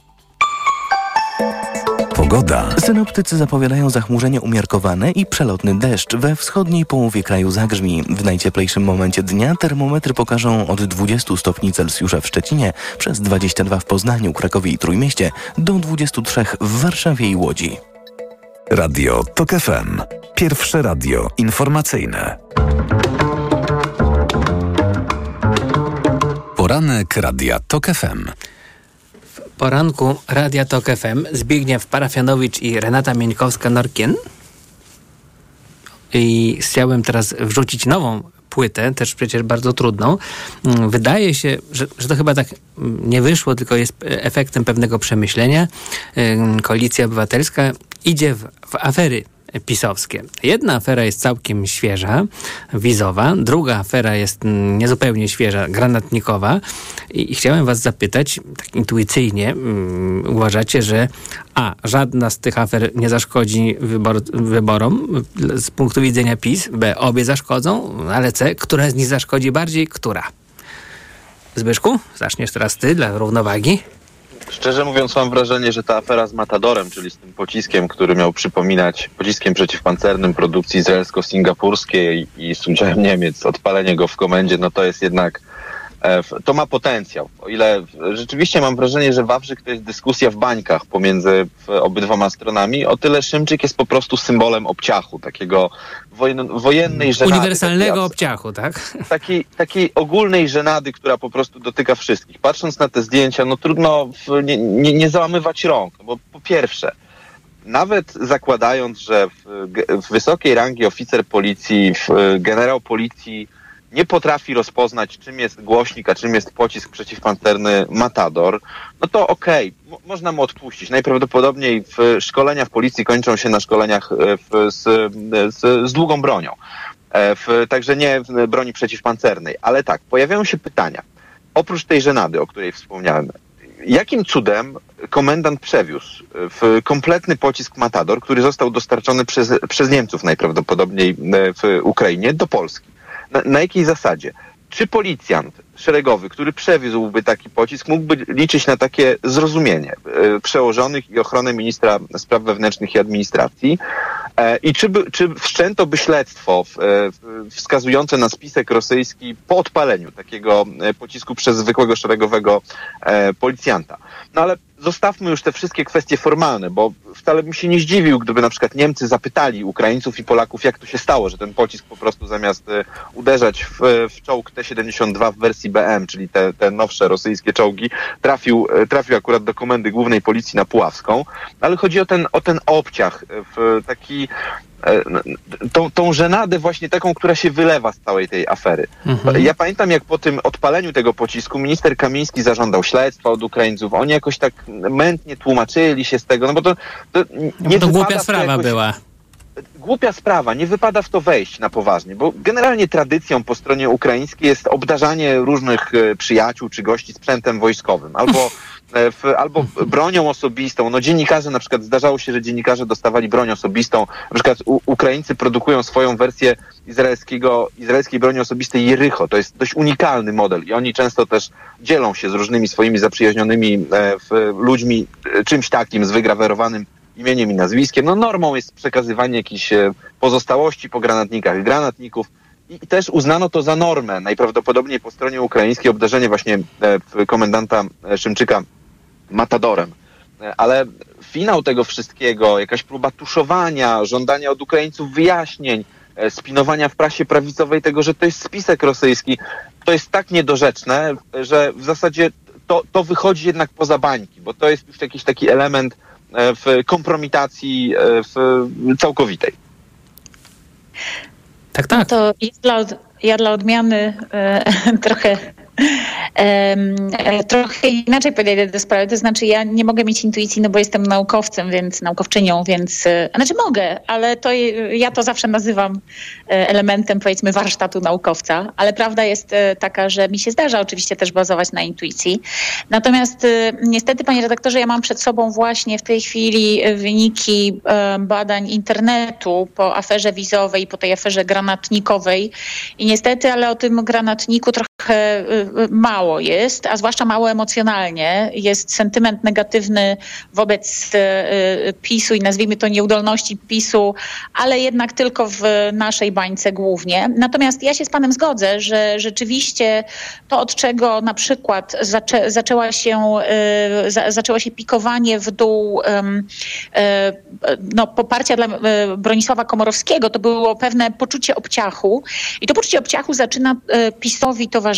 Speaker 4: Pogoda.
Speaker 3: Synoptycy zapowiadają zachmurzenie umiarkowane i przelotny deszcz. We wschodniej połowie kraju zagrzmi. W najcieplejszym momencie dnia termometry pokażą od 20 stopni Celsjusza w Szczecinie, przez 22 w Poznaniu, Krakowie i Trójmieście, do 23 w Warszawie i Łodzi.
Speaker 4: Radio TOK FM. Pierwsze radio informacyjne. Poranek Radia TOK FM.
Speaker 12: Poranku Radia Tok FM Zbigniew Parafianowicz i Renata Mieńkowska-Norkien. I chciałem teraz wrzucić nową płytę, też przecież bardzo trudną. Mm, Wydaje się, że, że to chyba tak mm, nie wyszło, tylko jest efektem pewnego przemyślenia. Koalicja Obywatelska idzie w, w afery pisowskie. Jedna afera jest całkiem świeża, wizowa, druga afera jest mm, niezupełnie świeża, granatnikowa i, chciałem was zapytać, tak intuicyjnie mm, uważacie, że a, żadna z tych afer nie zaszkodzi wybor, wyborom z punktu widzenia PiS, b, obie zaszkodzą, ale c, która z nich zaszkodzi bardziej, która? Zbyszku, zaczniesz teraz ty dla równowagi.
Speaker 27: Szczerze mówiąc, mam wrażenie, że ta afera z Matadorem, czyli z tym pociskiem, który miał przypominać pociskiem przeciwpancernym produkcji izraelsko-singapurskiej i z udziałem Niemiec, odpalenie go w komendzie, no to jest jednak. E, To ma potencjał. O ile rzeczywiście mam wrażenie, że Wawrzyk to jest dyskusja w bańkach pomiędzy obydwoma stronami, o tyle Szymczyk jest po prostu symbolem obciachu, takiego wojen, wojennej żenady.
Speaker 12: Uniwersalnego
Speaker 27: takiej
Speaker 12: obciachu, tak?
Speaker 27: takiej, takiej ogólnej żenady, która po prostu dotyka wszystkich. Patrząc na te zdjęcia, no trudno w, nie, nie, nie załamywać rąk, no bo po pierwsze, nawet zakładając, że w, w wysokiej rangi oficer policji, w, generał policji nie potrafi rozpoznać, czym jest głośnik, a czym jest pocisk przeciwpancerny Matador, no to okej, mo- można mu odpuścić. Najprawdopodobniej w szkolenia w policji kończą się na szkoleniach e, w, z, z, z długą bronią. E, W, także nie w broni przeciwpancernej. Ale tak, pojawiają się pytania. Oprócz tej żenady, o której wspomniałem, jakim cudem komendant przewiózł w kompletny pocisk Matador, który został dostarczony przez, przez Niemców najprawdopodobniej e, w Ukrainie do Polski? Na, jakiej zasadzie? Czy policjant szeregowy, który przewiózłby taki pocisk, mógłby liczyć na takie zrozumienie e, przełożonych i ochronę ministra spraw wewnętrznych i administracji? E, I czy, by, czy wszczęto by śledztwo e, wskazujące na spisek rosyjski po odpaleniu takiego pocisku przez zwykłego szeregowego policjanta? No ale zostawmy już te wszystkie kwestie formalne, bo wcale bym się nie zdziwił, gdyby na przykład Niemcy zapytali Ukraińców i Polaków, jak to się stało, że ten pocisk po prostu zamiast e, uderzać w, w czołg T-72 w wersji BM, czyli te, te nowsze rosyjskie czołgi, trafił, e, trafił akurat do komendy głównej policji na Puławską. Ale chodzi o ten, o ten obciach, e, w taki tą, tą żenadę właśnie taką, która się wylewa z całej tej afery.
Speaker 12: Mhm.
Speaker 27: Ja pamiętam, jak po tym odpaleniu tego pocisku minister Kamiński zażądał śledztwa od Ukraińców. Oni jakoś tak mętnie tłumaczyli się z tego, no bo to, to nie
Speaker 12: No bo to głupia
Speaker 27: to
Speaker 12: sprawa
Speaker 27: jakoś-
Speaker 12: była.
Speaker 27: głupia sprawa, nie wypada w to wejść na poważnie, bo generalnie tradycją po stronie ukraińskiej jest obdarzanie różnych e, przyjaciół czy gości sprzętem wojskowym, albo, e, w, albo bronią osobistą. No dziennikarze na przykład, zdarzało się, że dziennikarze dostawali broń osobistą, na przykład u, Ukraińcy produkują swoją wersję izraelskiego, izraelskiej broni osobistej Jericho, to jest dość unikalny model i oni często też dzielą się z różnymi swoimi zaprzyjaźnionymi e, w, ludźmi e, czymś takim, z wygrawerowanym imieniem i nazwiskiem. No normą jest przekazywanie jakichś e, pozostałości po granatnikach, granatników i, też uznano to za normę. Najprawdopodobniej po stronie ukraińskiej obdarzenie właśnie e, komendanta e, Szymczyka Matadorem. Ale finał tego wszystkiego, jakaś próba tuszowania, żądania od Ukraińców wyjaśnień, e, spinowania w prasie prawicowej tego, że to jest spisek rosyjski, to jest tak niedorzeczne, że w zasadzie to, to wychodzi jednak poza bańki, bo to jest już jakiś taki element e, w kompromitacji e, w całkowitej.
Speaker 12: Tak, tak.
Speaker 25: To ja dla, ja dla odmiany e, trochę trochę inaczej podejdę do sprawy. To znaczy ja nie mogę mieć intuicji, no bo jestem naukowcem, więc naukowczynią, więc e, znaczy mogę, ale to ja to zawsze nazywam e, elementem powiedzmy warsztatu naukowca, ale prawda jest e, taka, że mi się zdarza oczywiście też bazować na intuicji. Natomiast e, niestety, panie redaktorze, ja mam przed sobą właśnie w tej chwili e, wyniki e, badań internetu po aferze wizowej, po tej aferze granatnikowej i niestety, ale o tym granatniku trochę e, mało jest, a zwłaszcza mało emocjonalnie. Jest sentyment negatywny wobec e, PiSu i nazwijmy to nieudolności PiSu, ale jednak tylko w naszej bańce głównie. Natomiast ja się z panem zgodzę, że rzeczywiście to, od czego na przykład zaczę, zaczęła się, za, zaczęło się pikowanie w dół no, poparcia dla Bronisława Komorowskiego, to było pewne poczucie obciachu i to poczucie obciachu zaczyna PiSowi towarzyszyć.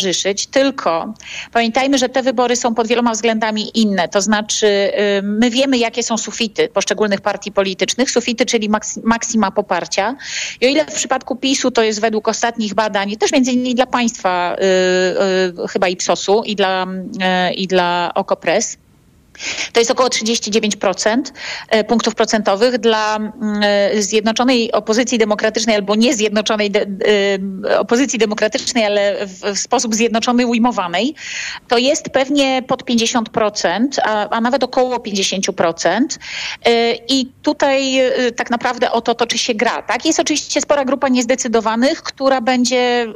Speaker 25: Tylko pamiętajmy, że te wybory są pod wieloma względami inne. To znaczy, my wiemy, jakie są sufity poszczególnych partii politycznych. Sufity, czyli maks- maksima poparcia. I o ile w przypadku PiSu to jest według ostatnich badań, też między innymi dla państwa, y, y, chyba IPSOS-u i dla, y, i dla OKO.press, to jest około 39% e, punktów procentowych dla mm, e, Zjednoczonej Opozycji Demokratycznej albo nie Zjednoczonej de, e, Opozycji Demokratycznej, ale w, sposób zjednoczony ujmowanej. To jest pewnie pod 50%, a, a nawet około 50%. E, I tutaj tak naprawdę o to toczy się gra. Tak? Jest oczywiście spora grupa niezdecydowanych, która będzie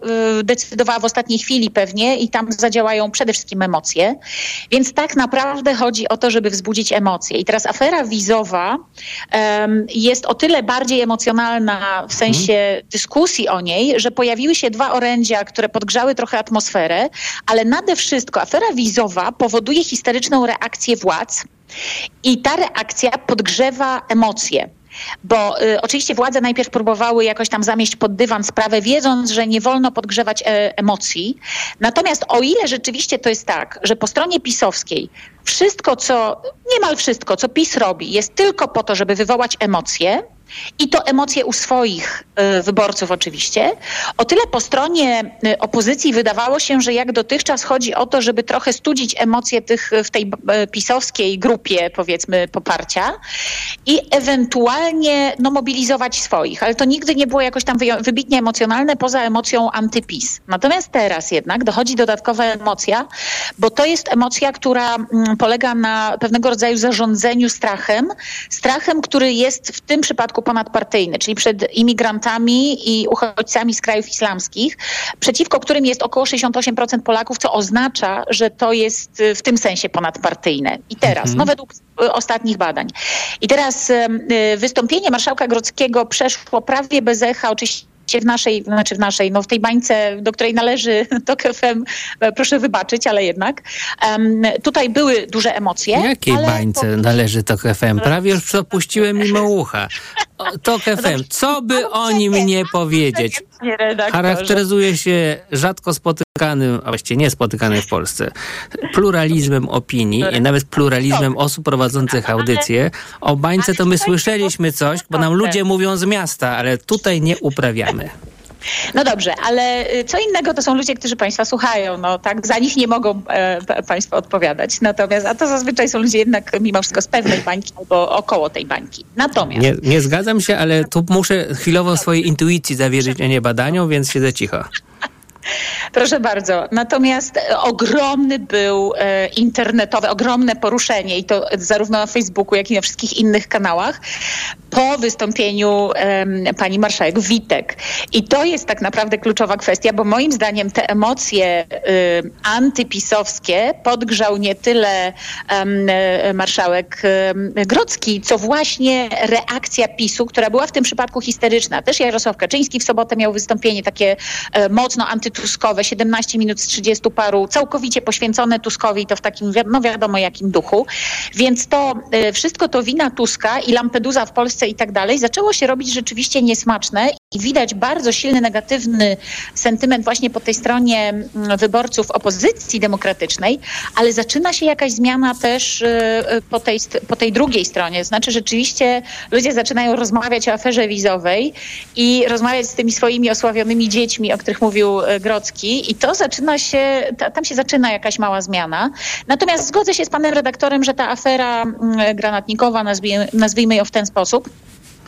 Speaker 25: decydowała w ostatniej chwili pewnie i tam zadziałają przede wszystkim emocje. Więc tak naprawdę chodzi o to, żeby wzbudzić emocje. I teraz afera wizowa em, jest o tyle bardziej emocjonalna w sensie dyskusji o niej, że pojawiły się dwa orędzia, które podgrzały trochę atmosferę, ale nade wszystko afera wizowa powoduje historyczną reakcję władz i ta reakcja podgrzewa emocje. Bo y, oczywiście władze najpierw próbowały jakoś tam zamieść pod dywan sprawę, wiedząc, że nie wolno podgrzewać e, emocji. Natomiast o ile rzeczywiście to jest tak, że po stronie pisowskiej wszystko, co, niemal wszystko, co PiS robi, jest tylko po to, żeby wywołać emocje, i to emocje u swoich y, wyborców oczywiście. O tyle po stronie y, opozycji wydawało się, że jak dotychczas chodzi o to, żeby trochę studzić emocje tych w tej y, pisowskiej grupie powiedzmy poparcia i ewentualnie no, mobilizować swoich, ale to nigdy nie było jakoś tam wybitnie emocjonalne poza emocją antypis. Natomiast teraz jednak dochodzi dodatkowa emocja, bo to jest emocja, która mm, polega na pewnego rodzaju zarządzeniu strachem, strachem, który jest w tym przypadku ponadpartyjny, czyli przed imigrantami i uchodźcami z krajów islamskich, przeciwko którym jest około 68% Polaków, co oznacza, że to jest y, w tym sensie ponadpartyjne. I teraz,
Speaker 33: Mhm.
Speaker 25: no według y, ostatnich badań. I teraz y, wystąpienie marszałka Grodzkiego przeszło prawie bez echa, oczywiście w naszej, znaczy w naszej, no w tej bańce, do której należy TOK FM, e, proszę wybaczyć, ale jednak. Em, tutaj były duże emocje.
Speaker 12: Jakiej bańce należy TOK FM? Prawie już przepuściłem mimo ucha. TOK FM, co by o nim nie powiedzieć? Charakteryzuje się rzadko spotykanym, a właściwie niespotykanym w Polsce, pluralizmem opinii i nawet pluralizmem osób prowadzących audycje. O bańce to my słyszeliśmy coś, bo nam ludzie mówią z miasta, ale tutaj nie uprawiamy.
Speaker 25: No dobrze, ale y, co innego to są ludzie, którzy Państwa słuchają. No tak, za nich nie mogą e, Państwo odpowiadać. Natomiast, a to zazwyczaj są ludzie jednak mimo wszystko z pewnej bańki albo około tej bańki. Natomiast
Speaker 12: Nie, nie zgadzam się, ale tu muszę chwilowo swojej intuicji zawierzyć, a nie badaniom, więc siedzę cicho.
Speaker 25: Proszę bardzo. Natomiast e, ogromny był e, internetowe, ogromne poruszenie i to zarówno na Facebooku, jak i na wszystkich innych kanałach po wystąpieniu pani marszałek Witek. I to jest tak naprawdę kluczowa kwestia, bo moim zdaniem te emocje y, antypisowskie podgrzał nie tyle e, marszałek em, Grodzki, co właśnie reakcja PiSu, która była w tym przypadku histeryczna. Też Jarosław Kaczyński w sobotę miał wystąpienie takie mocno antytuskowe, 17 minut z 30 paru, całkowicie poświęcone Tuskowi to w takim, no wiadomo jakim duchu. Więc to e, wszystko to wina Tuska i Lampedusa w Polsce i tak dalej zaczęło się robić rzeczywiście niesmaczne i widać bardzo silny negatywny sentyment właśnie po tej stronie mm, wyborców opozycji demokratycznej, ale zaczyna się jakaś zmiana też e, e, po tej, po tej drugiej stronie. Znaczy rzeczywiście ludzie zaczynają rozmawiać o aferze wizowej i rozmawiać z tymi swoimi osławionymi dziećmi, o których mówił e, Grocki i to zaczyna się, ta, tam się zaczyna jakaś mała zmiana. Natomiast zgodzę się z panem redaktorem, że ta afera mm, granatnikowa, nazwijmy, nazwijmy ją w ten sposób,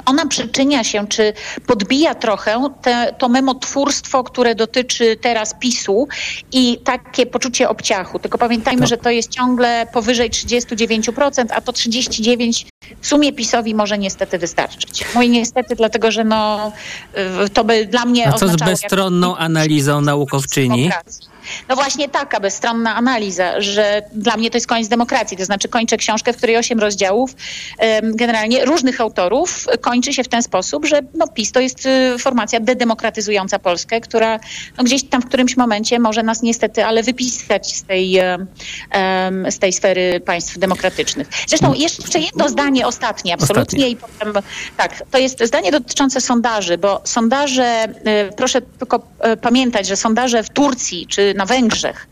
Speaker 25: ona przyczynia się, czy podbija trochę te, to memotwórstwo, które dotyczy teraz PiSu i takie poczucie obciachu. Tylko pamiętajmy, że to jest ciągle powyżej 39%, a to 39% w sumie PiSowi może niestety wystarczyć. No i niestety, dlatego że no, to by dla mnie
Speaker 12: A co z bezstronną analizą naukowczyni?
Speaker 25: demokracji. No właśnie taka bezstronna analiza, że dla mnie to jest koniec demokracji. To znaczy kończę książkę, w której osiem rozdziałów generalnie różnych autorów kończy się w ten sposób, że no, PiS to jest y, formacja dedemokratyzująca Polskę, która no, gdzieś tam w którymś momencie może nas niestety, ale wypisać z tej, z tej sfery państw demokratycznych. Zresztą jeszcze jedno zdanie ostatnie, absolutnie.
Speaker 12: Ostatnie.
Speaker 25: I potem, tak, to jest zdanie dotyczące sondaży, bo sondaże, y, proszę tylko y, pamiętać, że sondaże w Turcji czy na Węgrzech,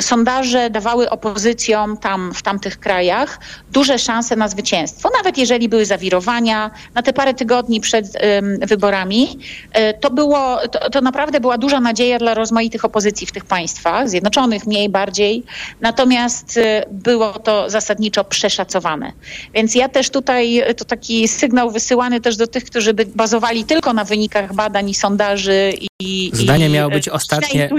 Speaker 25: sondaże dawały opozycjom tam, w tamtych krajach duże szanse na zwycięstwo. Nawet jeżeli były zawirowania, na te parę tygodni przed wyborami, y, to było, to, to naprawdę była duża nadzieja dla rozmaitych opozycji w tych państwach, zjednoczonych mniej, bardziej. Natomiast y, było to zasadniczo przeszacowane. Więc ja też tutaj, y, to taki sygnał wysyłany też do tych, którzy by bazowali tylko na wynikach badań i sondaży i...
Speaker 12: Zdanie miało być ostatnie.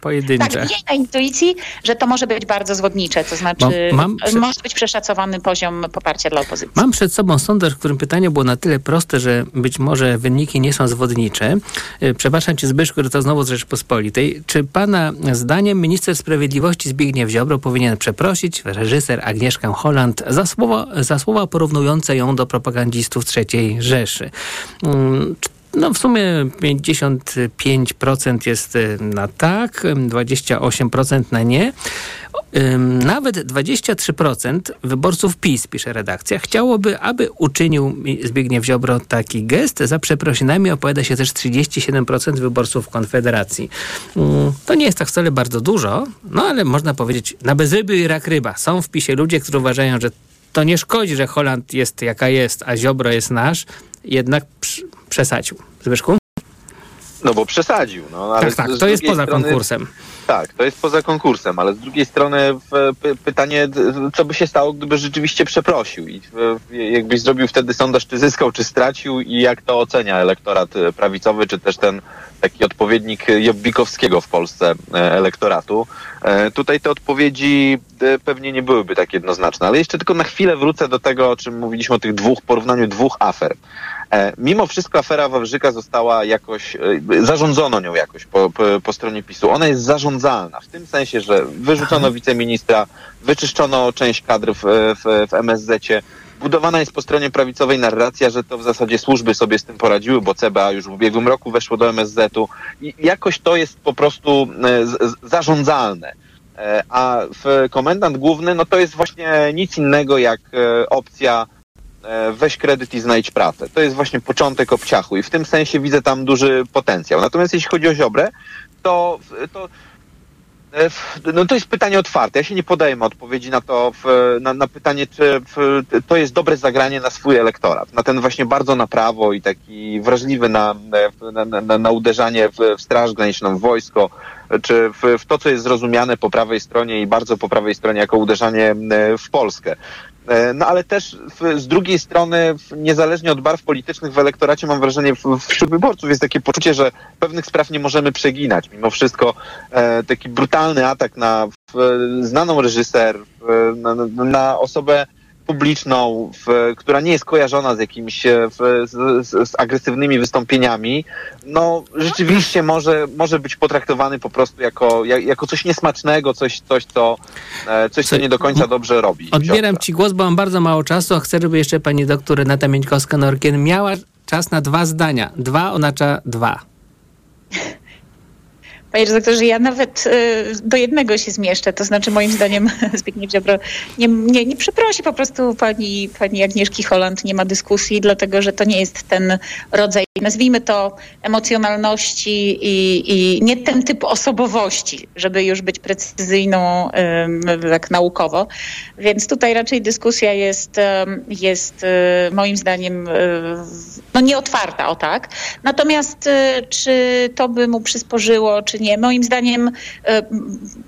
Speaker 12: Pojedyncze.
Speaker 25: Tak, i na intuicji, że to może być bardzo zwodnicze, to znaczy
Speaker 12: mam przy-
Speaker 25: może być przeszacowany poziom poparcia dla opozycji.
Speaker 12: Mam przed sobą sondaż, w którym pytanie było na tyle proste, że być może wyniki nie są zwodnicze. E, Przepraszam cię Zbyszku, że to znowu z Rzeczypospolitej. Czy pana zdaniem minister sprawiedliwości Zbigniew Ziobro powinien przeprosić reżyser Agnieszkę Holland za słowa, za słowa porównujące ją do propagandzistów III Rzeszy? Mm, no w sumie 55% jest y, na tak, ym, 28% na nie. Nawet 23% wyborców PiS, pisze redakcja, chciałoby, aby uczynił Zbigniew Ziobro taki gest. Za przeprosinami opowiada się też 37% wyborców Konfederacji. Ym, To nie jest tak wcale bardzo dużo, no ale można powiedzieć na bezryby i rak ryba. Są w PiSie ludzie, którzy uważają, że to nie szkodzi, że Holand jest jaka jest, a Ziobro jest nasz. Jednak przesadził. Zbyszku?
Speaker 27: No bo przesadził. No, ale
Speaker 12: tak, tak, to jest poza
Speaker 27: strony-
Speaker 12: konkursem.
Speaker 27: Tak, to jest poza konkursem, ale z drugiej strony pytanie, co by się stało, gdyby rzeczywiście przeprosił i jakbyś zrobił wtedy sondaż, czy zyskał, czy stracił i jak to ocenia elektorat e, prawicowy, czy też ten taki odpowiednik Jobbikowskiego w Polsce e, elektoratu. E, Tutaj te odpowiedzi e, pewnie nie byłyby tak jednoznaczne, ale jeszcze tylko na chwilę wrócę do tego, o czym mówiliśmy o tych dwóch, porównaniu dwóch afer. E, Mimo wszystko afera Wawrzyka została jakoś, zarządzono nią jakoś po, po, po stronie PiSu. Ona jest zarządzalna w tym sensie, że wyrzucono wiceministra, wyczyszczono część kadr w, w, w MSZ-cie. Budowana jest po stronie prawicowej narracja, że to w zasadzie służby sobie z tym poradziły, bo CBA już w ubiegłym roku weszło do MSZ-u i jakoś to jest po prostu e, zarządzalne. E, A komendant główny, no to jest właśnie nic innego jak e, opcja weź kredyt i znajdź pracę. To jest właśnie początek obciachu i w tym sensie widzę tam duży potencjał. Natomiast jeśli chodzi o Ziobrę, to, to no to jest pytanie otwarte. Ja się nie podejmę odpowiedzi na to, na, na pytanie, czy to jest dobre zagranie na swój elektorat. Na ten właśnie bardzo na prawo i taki wrażliwy na, na, na, na, na uderzanie w, w Straż Graniczną, w wojsko, czy w, w to, co jest zrozumiane po prawej stronie i bardzo po prawej stronie jako uderzanie e, w Polskę. E, No ale też w, z drugiej strony, w, niezależnie od barw politycznych w elektoracie, mam wrażenie, w, wśród wyborców jest takie poczucie, że pewnych spraw nie możemy przeginać. Mimo wszystko e, taki brutalny atak na znaną reżyser, na- na osobę publiczną, w, która nie jest kojarzona z jakimiś e, w, z, z, z agresywnymi wystąpieniami, no rzeczywiście może, może być potraktowany po prostu jako, jak, jako coś niesmacznego, coś, coś, co, e, coś, co nie do końca dobrze robi.
Speaker 12: Odbieram ci głos, bo mam bardzo mało czasu, a chcę, żeby jeszcze pani doktor Renata Mieńkowska-Norkien miała czas na dwa zdania. Dwa oznacza dwa.
Speaker 25: Panie redaktorze, ja nawet y, do jednego się zmieszczę, to znaczy moim zdaniem Zbigniew Ziobro nie, nie, nie przeprosi po prostu pani, pani Agnieszki Holland, nie ma dyskusji, dlatego że to nie jest ten rodzaj, nazwijmy to emocjonalności i, i nie ten typ osobowości, żeby już być precyzyjną tak naukowo. Więc tutaj raczej dyskusja jest, jest y, moim zdaniem y, no nieotwarta, o tak. Natomiast czy to by mu przysporzyło, czy nie? Moim zdaniem y,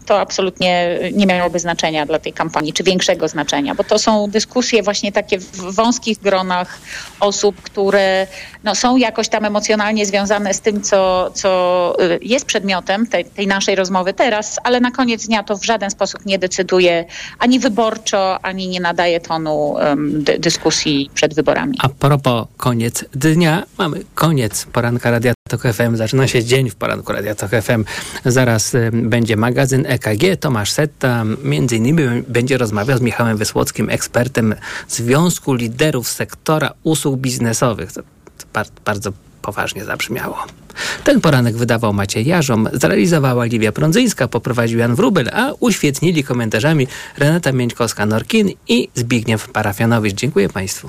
Speaker 25: to absolutnie nie miałoby znaczenia dla tej kampanii, czy większego znaczenia, bo to są dyskusje właśnie takie w wąskich gronach osób, które no, są jakoś tam emocjonalnie związane z tym, co, co y, jest przedmiotem tej, tej naszej rozmowy teraz, ale na koniec dnia to w żaden sposób nie decyduje ani wyborczo, ani nie nadaje tonu dy- dyskusji przed wyborami.
Speaker 12: A propos koniec dnia, mamy koniec poranka Radia Tok FM. Zaczyna się dzień w poranku Radia Tok FM. Zaraz y, będzie magazyn EKG. Tomasz Setta między innymi będzie rozmawiał z Michałem Wysłockim, ekspertem Związku Liderów Sektora Usług Biznesowych. To, to bar- bardzo poważnie zabrzmiało. Ten poranek wydawał Maciej Jarzom, zrealizowała Liwia Prądzyńska, poprowadził Jan Wrubel, a uświetnili komentarzami Renata Mieńkowska-Norkin i Zbigniew Parafianowicz. Dziękuję Państwu.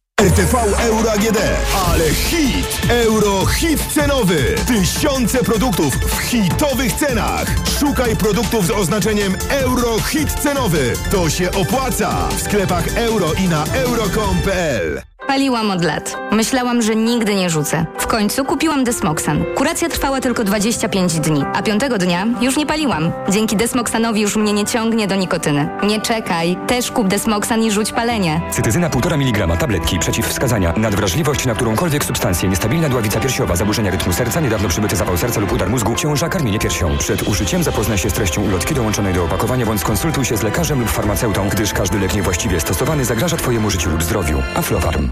Speaker 28: RTV Euro AGD, ale hit! Euro hit cenowy! Tysiące produktów w hitowych cenach! Szukaj produktów z oznaczeniem Euro hit cenowy. To się opłaca! W sklepach euro i na euro.com.pl
Speaker 33: Paliłam od lat. Myślałam, że nigdy nie rzucę. W końcu kupiłam Desmoxan. Kuracja trwała tylko 25 dni, a piątego dnia już nie paliłam. Dzięki Desmoxanowi już mnie nie ciągnie do nikotyny. Nie czekaj, też kup Desmoxan i rzuć palenie.
Speaker 34: Cytyzyna 1,5 mg tabletki przeciwwskazania. Nadwrażliwość na którąkolwiek substancję. Niestabilna dławica piersiowa. Zaburzenia rytmu serca. Niedawno przybyty zawał serca lub udar mózgu. Ciąża. Karmienie piersią. Przed użyciem zapoznaj się z treścią ulotki dołączonej do opakowania bądź skonsultuj się z lekarzem lub farmaceutą, gdyż każdy lek niewłaściwie stosowany zagraża Twojemu życiu lub zdrowiu. Aflofarm.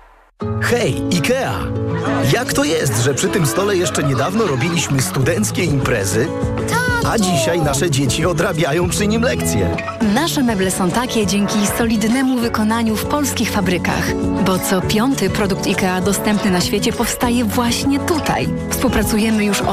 Speaker 15: Hej, IKEA! Jak to jest, że przy tym stole jeszcze niedawno robiliśmy studenckie imprezy, a dzisiaj nasze dzieci odrabiają przy nim lekcje?
Speaker 35: Nasze meble są takie dzięki solidnemu wykonaniu w polskich fabrykach, bo co piąty produkt IKEA dostępny na świecie powstaje właśnie tutaj. Współpracujemy już od